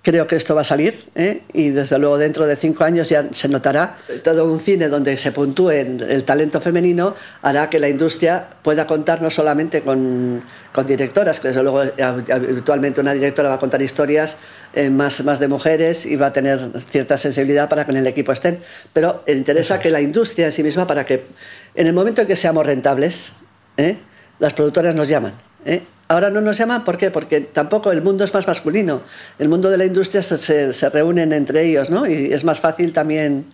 Creo que esto va a salir ¿eh? y desde luego dentro de cinco años ya se notará. Todo un cine donde se puntúe el talento femenino hará que la industria pueda contar no solamente con, con directoras, que desde luego eh, habitualmente una directora va a contar historias eh, más, más de mujeres y va a tener cierta sensibilidad para que en el equipo estén, pero interesa que la industria en sí misma, para que en el momento en que seamos rentables, ¿eh? las productoras nos llaman. ¿eh? Ahora no nos llaman, ¿por qué? Porque tampoco el mundo es más masculino. El mundo de la industria se, se, reúnen entre ellos, ¿no? Y es más fácil también,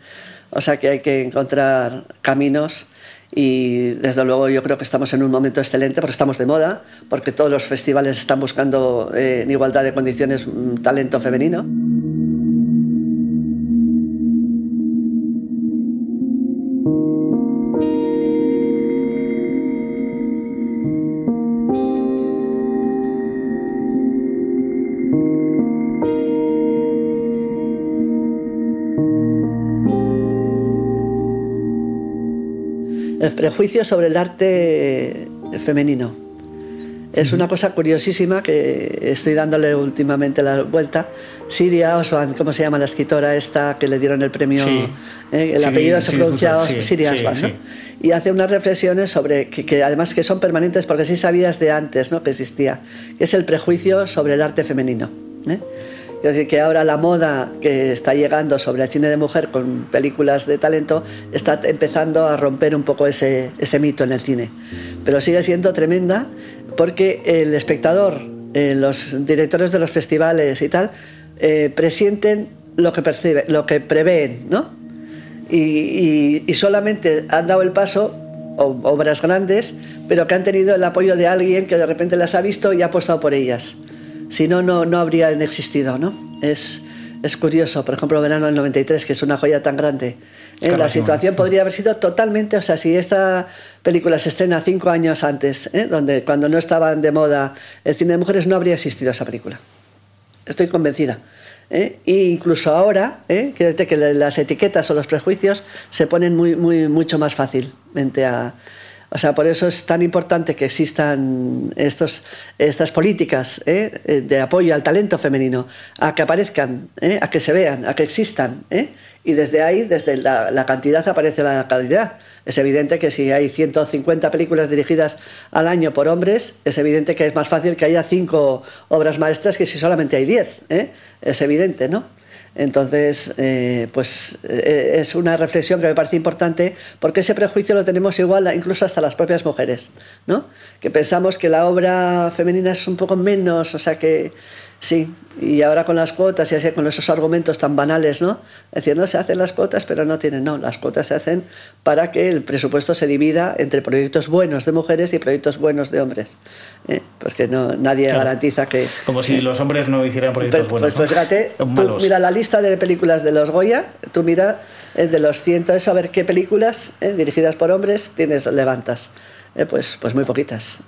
o sea que hay que encontrar caminos y desde luego yo creo que estamos en un momento excelente porque estamos de moda, porque todos los festivales están buscando eh, en igualdad de condiciones mm, talento femenino. El prejuicio sobre el arte femenino. Es una cosa curiosísima que estoy dándole últimamente la vuelta. Siria Oswald, ¿cómo se llama la escritora esta que le dieron el premio? Eh, el apellido se pronuncia Siria Oswald, ¿no? Y hace unas reflexiones sobre que, además que son permanentes porque sí sabías de antes, ¿no? Que existía, que es el prejuicio sobre el arte femenino. ¿eh? Es decir, que ahora la moda que está llegando sobre el cine de mujer con películas de talento está empezando a romper un poco ese, ese mito en el cine. Pero sigue siendo tremenda porque el espectador, eh, los directores de los festivales y tal, eh, presienten lo que, percibe, lo que prevén, ¿no? Y, solamente han dado el paso obras grandes, pero que han tenido el apoyo de alguien que de repente las ha visto y ha apostado por ellas si no, no, habrían existido, ¿no? Es, es curioso, por ejemplo, Verano del 93, que es una joya tan grande. ¿eh? la situación podría haber sido totalmente, o sea, si esta película se estrena cinco años antes, ¿eh? donde cuando no estaban de moda el cine de mujeres, no habría existido esa película. Estoy convencida. ¿eh? E incluso ahora, ¿eh? que las etiquetas o los prejuicios se ponen muy, muy, mucho más fácilmente a, o sea, por eso es tan importante que existan estos, estas políticas ¿eh? de apoyo al talento femenino, a que aparezcan, ¿eh? a que se vean, a que existan. ¿eh? Y desde ahí, desde la, cantidad, aparece la calidad. Es evidente que si hay 150 películas dirigidas al año por hombres, es evidente que es más fácil que haya cinco obras maestras que si solamente hay 10. Es evidente, ¿no? Entonces, eh, pues eh, es una reflexión que me parece importante porque ese prejuicio lo tenemos igual incluso hasta las propias mujeres, ¿no? Que pensamos que la obra femenina es un poco menos, o sea que Sí, y ahora con las cuotas y así con esos argumentos tan banales, ¿no? Es decir, no se hacen las cuotas, pero no tienen, no, las cuotas se hacen para que el presupuesto se divida entre proyectos buenos de mujeres y proyectos buenos de hombres, ¿eh? Porque no, nadie garantiza que... Como si los hombres no hicieran proyectos buenos. Pues, fíjate, tú mira la lista de películas de los Goya, tú mira eh, de los cientos, a ver qué películas eh, dirigidas por hombres tienes, levantas. pues, pues muy poquitas,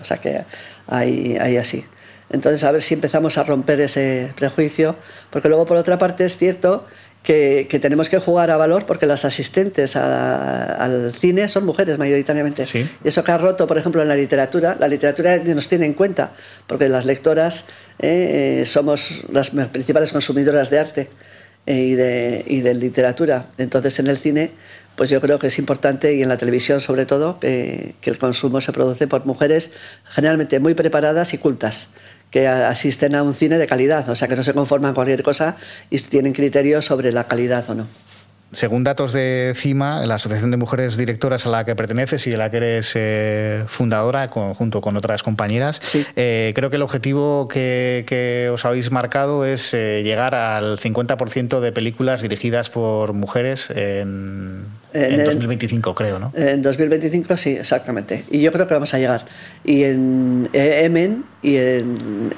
o sea que hay, hay así. Entonces, a ver si empezamos a romper ese prejuicio, porque luego, por otra parte, es cierto que, tenemos que jugar a valor porque las asistentes al cine son mujeres mayoritariamente. Y eso que ha roto, por ejemplo, en la literatura, la literatura nos tiene en cuenta, porque las lectoras eh, eh, somos las principales consumidoras de arte eh, y, de, y de literatura. Entonces, en el cine pues yo creo que es importante, y en la televisión sobre todo, que, el consumo se produce por mujeres generalmente muy preparadas y cultas, que asisten a un cine de calidad, o sea, que no se conforman con cualquier cosa y tienen criterios sobre la calidad o no. Según datos de CIMA, la Asociación de Mujeres Directoras a la que perteneces y de la que eres eh, fundadora junto con otras compañeras, eh, creo que el objetivo que, os habéis marcado es eh, llegar al 50% de películas dirigidas por mujeres en, en, 2025, creo, ¿no? En 2025, sí, exactamente. Y yo creo que vamos a llegar. Y en Yemen y,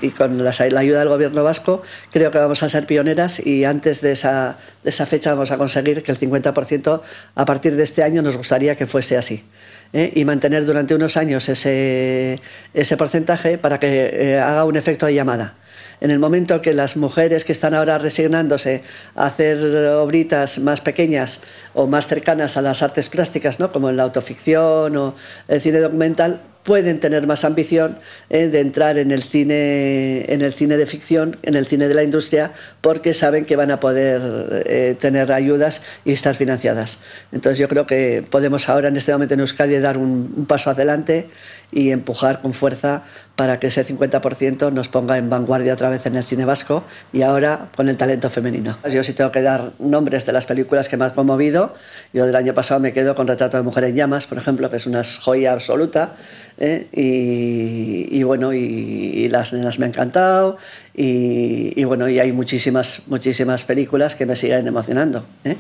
y con la, ayuda del gobierno vasco, creo que vamos a ser pioneras y antes de esa, de esa fecha vamos a conseguir que el 50% a partir de este año nos gustaría que fuese así. ¿eh? y mantener durante unos años ese, ese porcentaje para que eh, haga un efecto de llamada en el momento que las mujeres que están ahora resignándose a hacer obritas más pequeñas o más cercanas a las artes plásticas, ¿no? como en la autoficción o el cine documental, pueden tener más ambición eh, de entrar en el cine en el cine de ficción en el cine de la industria porque saben que van a poder eh, tener ayudas y estar financiadas entonces yo creo que podemos ahora en este momento en Euskadi dar un paso adelante y empujar con fuerza para que ese 50% nos ponga en vanguardia otra vez en el cine vasco y ahora con el talento femenino. Yo sí tengo que dar nombres de las películas que me han conmovido. Yo del año pasado me quedo con Retrato de Mujer en Llamas, por ejemplo, que es una joya absoluta. ¿eh? Y, bueno, y, las nenas me han encantado. Y, bueno, y hay muchísimas, muchísimas películas que me siguen emocionando, ¿eh?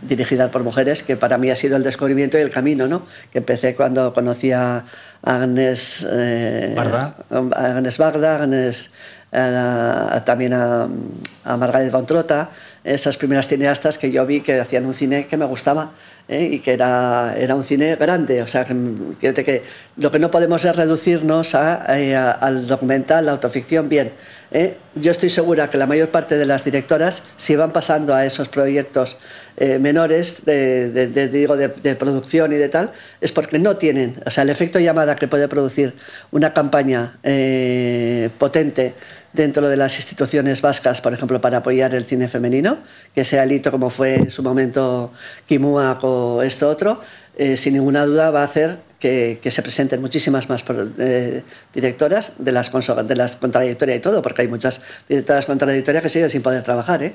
dirigidas por mujeres, que para mí ha sido el descubrimiento y el camino, ¿no? Que empecé cuando conocía Agnes, eh, Barda. Agnes Barda, Agnes, eh, también a, a Margaret von Trota, esas primeras cineastas que yo vi que hacían un cine que me gustaba ¿eh? y que era, era un cine grande. O sea, que, que lo que no podemos es reducirnos a, al documental, la autoficción, bien. ¿eh? yo estoy segura que la mayor parte de las directoras, si van pasando a esos proyectos eh, menores de, digo, de, producción y de tal, es porque no tienen, o sea, el efecto llamada que puede producir una campaña eh, potente dentro de las instituciones vascas, por ejemplo, para apoyar el cine femenino, que sea el hito como fue en su momento Kimua o esto otro, sin ninguna duda va a hacer que, se presenten muchísimas más eh, directoras de las, de las contradictorias y todo, porque hay muchas directoras contradictorias que siguen sin poder trabajar. ¿eh?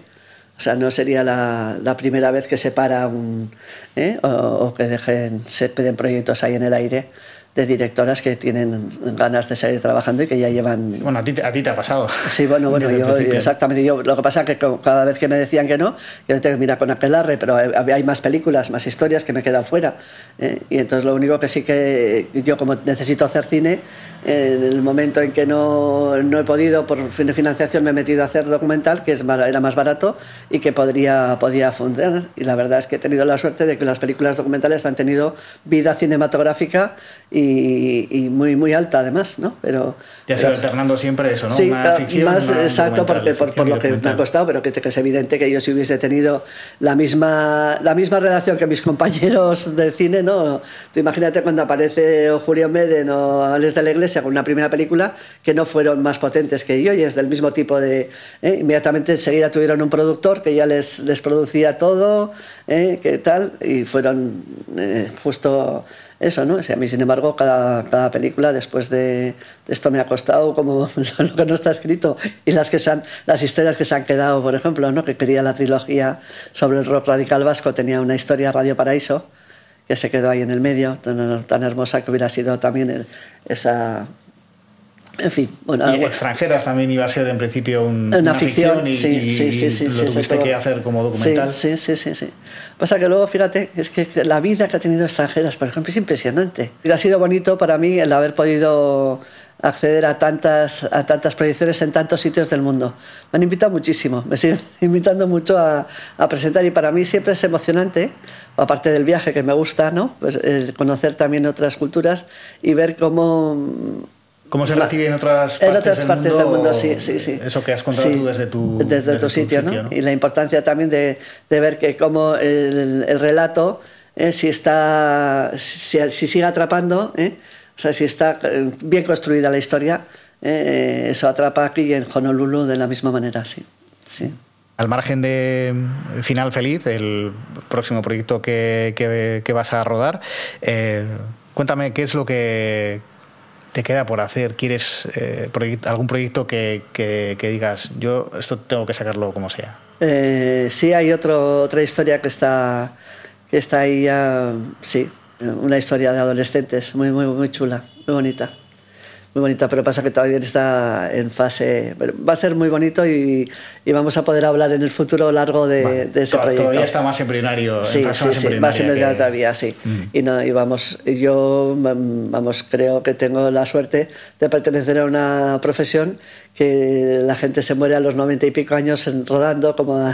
O sea, no sería la, la primera vez que se para un, ¿eh? o, o, que dejen, se queden proyectos ahí en el aire de directoras que tienen ganas de seguir trabajando y que ya llevan... Bueno, a ti, a ti te ha pasado. Sí, bueno, bueno, yo, exactamente. Yo, lo que pasa es que cada vez que me decían que no, yo mirar con aquelarre, pero hay más películas, más historias que me quedan fuera. ¿eh? Y entonces lo único que sí que yo como necesito hacer cine, en el momento en que no, no he podido, por fin de financiación, me he metido a hacer documental, que es, era más barato y que podría, podía funcionar. Y la verdad es que he tenido la suerte de que las películas documentales han tenido vida cinematográfica y, muy, muy alta además, ¿no? Pero, te has alternando siempre eso, ¿no? Sí, una ficción, más exacto, porque, por, por lo que me ha costado, pero que, que, es evidente que yo si hubiese tenido la misma, la misma relación que mis compañeros de cine, ¿no? Tú imagínate cuando aparece o Julio Meden o Alex de la Iglesia con una primera película que no fueron más potentes que yo y es del mismo tipo de... ¿eh? Inmediatamente enseguida tuvieron un productor que ya les, les producía todo, ¿eh? que tal, y fueron eh, justo eso, ¿no? a mí, sin embargo, cada, cada película después de, esto me ha costado como lo que no está escrito y las, que se las historias que se han quedado, por ejemplo, ¿no? que quería la trilogía sobre el rock radical vasco, tenía una historia Radio Paraíso que se quedó ahí en el medio, tan, tan hermosa que hubiera sido también esa en fin, bueno. Y extranjeras también iba a ser en principio una, ficción, y, sí, sí, sí, sí, lo tuviste que hacer como documental. Sí, sí, sí, sí. Pasa que luego, fíjate, es que la vida que ha tenido extranjeras, por ejemplo, es impresionante. Y ha sido bonito para mí el haber podido acceder a tantas, a tantas proyecciones en tantos sitios del mundo. Me han invitado muchísimo, me siguen invitando mucho a, a presentar y para mí siempre es emocionante, aparte del viaje que me gusta, ¿no? Pues, conocer también otras culturas y ver cómo ¿Cómo se recibe en otras partes, en otras partes del, mundo, Sí, sí, sí. Eso que has contado tú desde tu, desde, tu, sitio, ¿no? Y la importancia también de, de ver que cómo el, el relato, eh, si, está, si, si, sigue atrapando, eh, o sea, si está eh, bien construida la historia, eh, eso atrapa aquí en Honolulu de la misma manera, sí. sí. Al margen de Final Feliz, el próximo proyecto que, que, que vas a rodar, cuéntame qué es lo que te queda por hacer? ¿Quieres eh, algún proyecto que, que, digas, yo esto tengo que sacarlo como sea? Eh, sí, hay otro, otra historia que está, que está ahí, sí, una historia de adolescentes, muy, muy, muy chula, muy bonita muy bonita, pero pasa que todavía está en fase. Va a ser muy bonito y, y vamos a poder hablar en el futuro largo de, de ese proyecto. Todavía está más embrionario. Sí, sí, sí, más embrionario todavía, sí. Mm. Y, no, y vamos, yo vamos, creo que tengo la suerte de pertenecer a una profesión que la gente se muere a los noventa y pico años rodando, como a,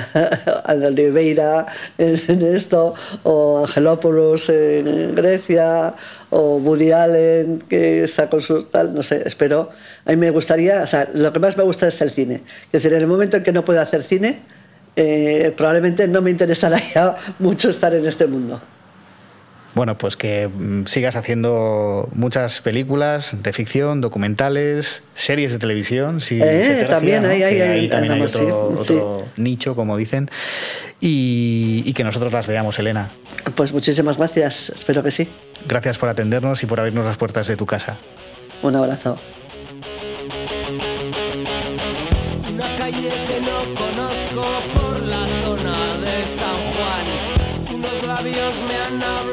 Oliveira en, esto, o Angelopoulos en Grecia, o Woody Allen que está con su tal, no sé, espero. A mí me gustaría, o sea, lo que más me gusta es el cine. Es decir, en el momento en que no puedo hacer cine, eh, probablemente no me interesará ya mucho estar en este mundo. Bueno, pues que mm, sigas haciendo muchas películas de ficción, documentales, series de televisión. Si eh, también hay, hay, ahí también hay otro, nicho, como dicen, y, y, que nosotros las veamos, Elena. Pues muchísimas gracias, espero que sí. Gracias por atendernos y por abrirnos las puertas de tu casa. Un abrazo. Una calle que no conozco por la zona de San Juan labios me han hablado,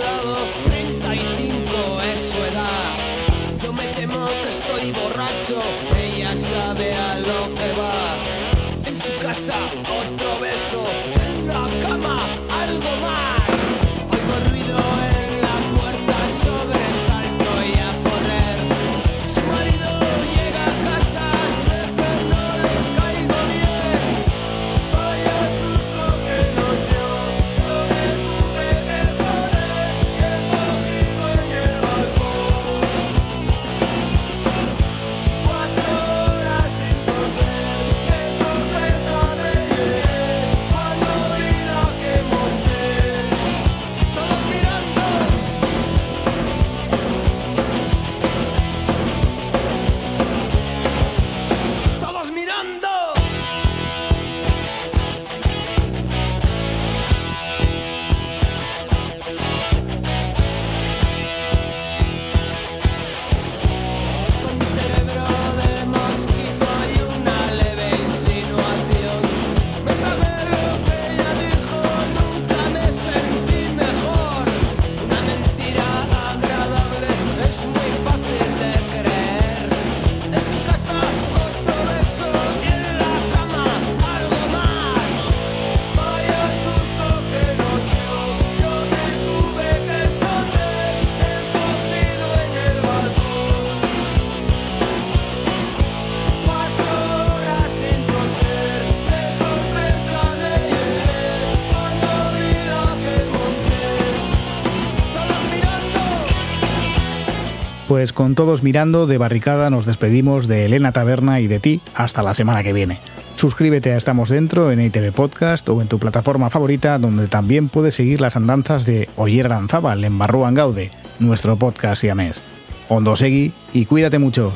con todos mirando de barricada nos despedimos de Elena Taberna y de ti hasta la semana que viene. Suscríbete a Estamos Dentro en ITV Podcast o en tu plataforma favorita donde también puedes seguir las andanzas de Oyer Aranzábal en Barruan Gaude, nuestro podcast siamés. Ondo segui y cuídate mucho.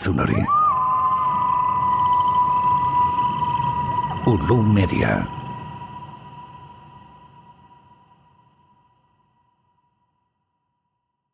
Entzun hori. Ulu Media.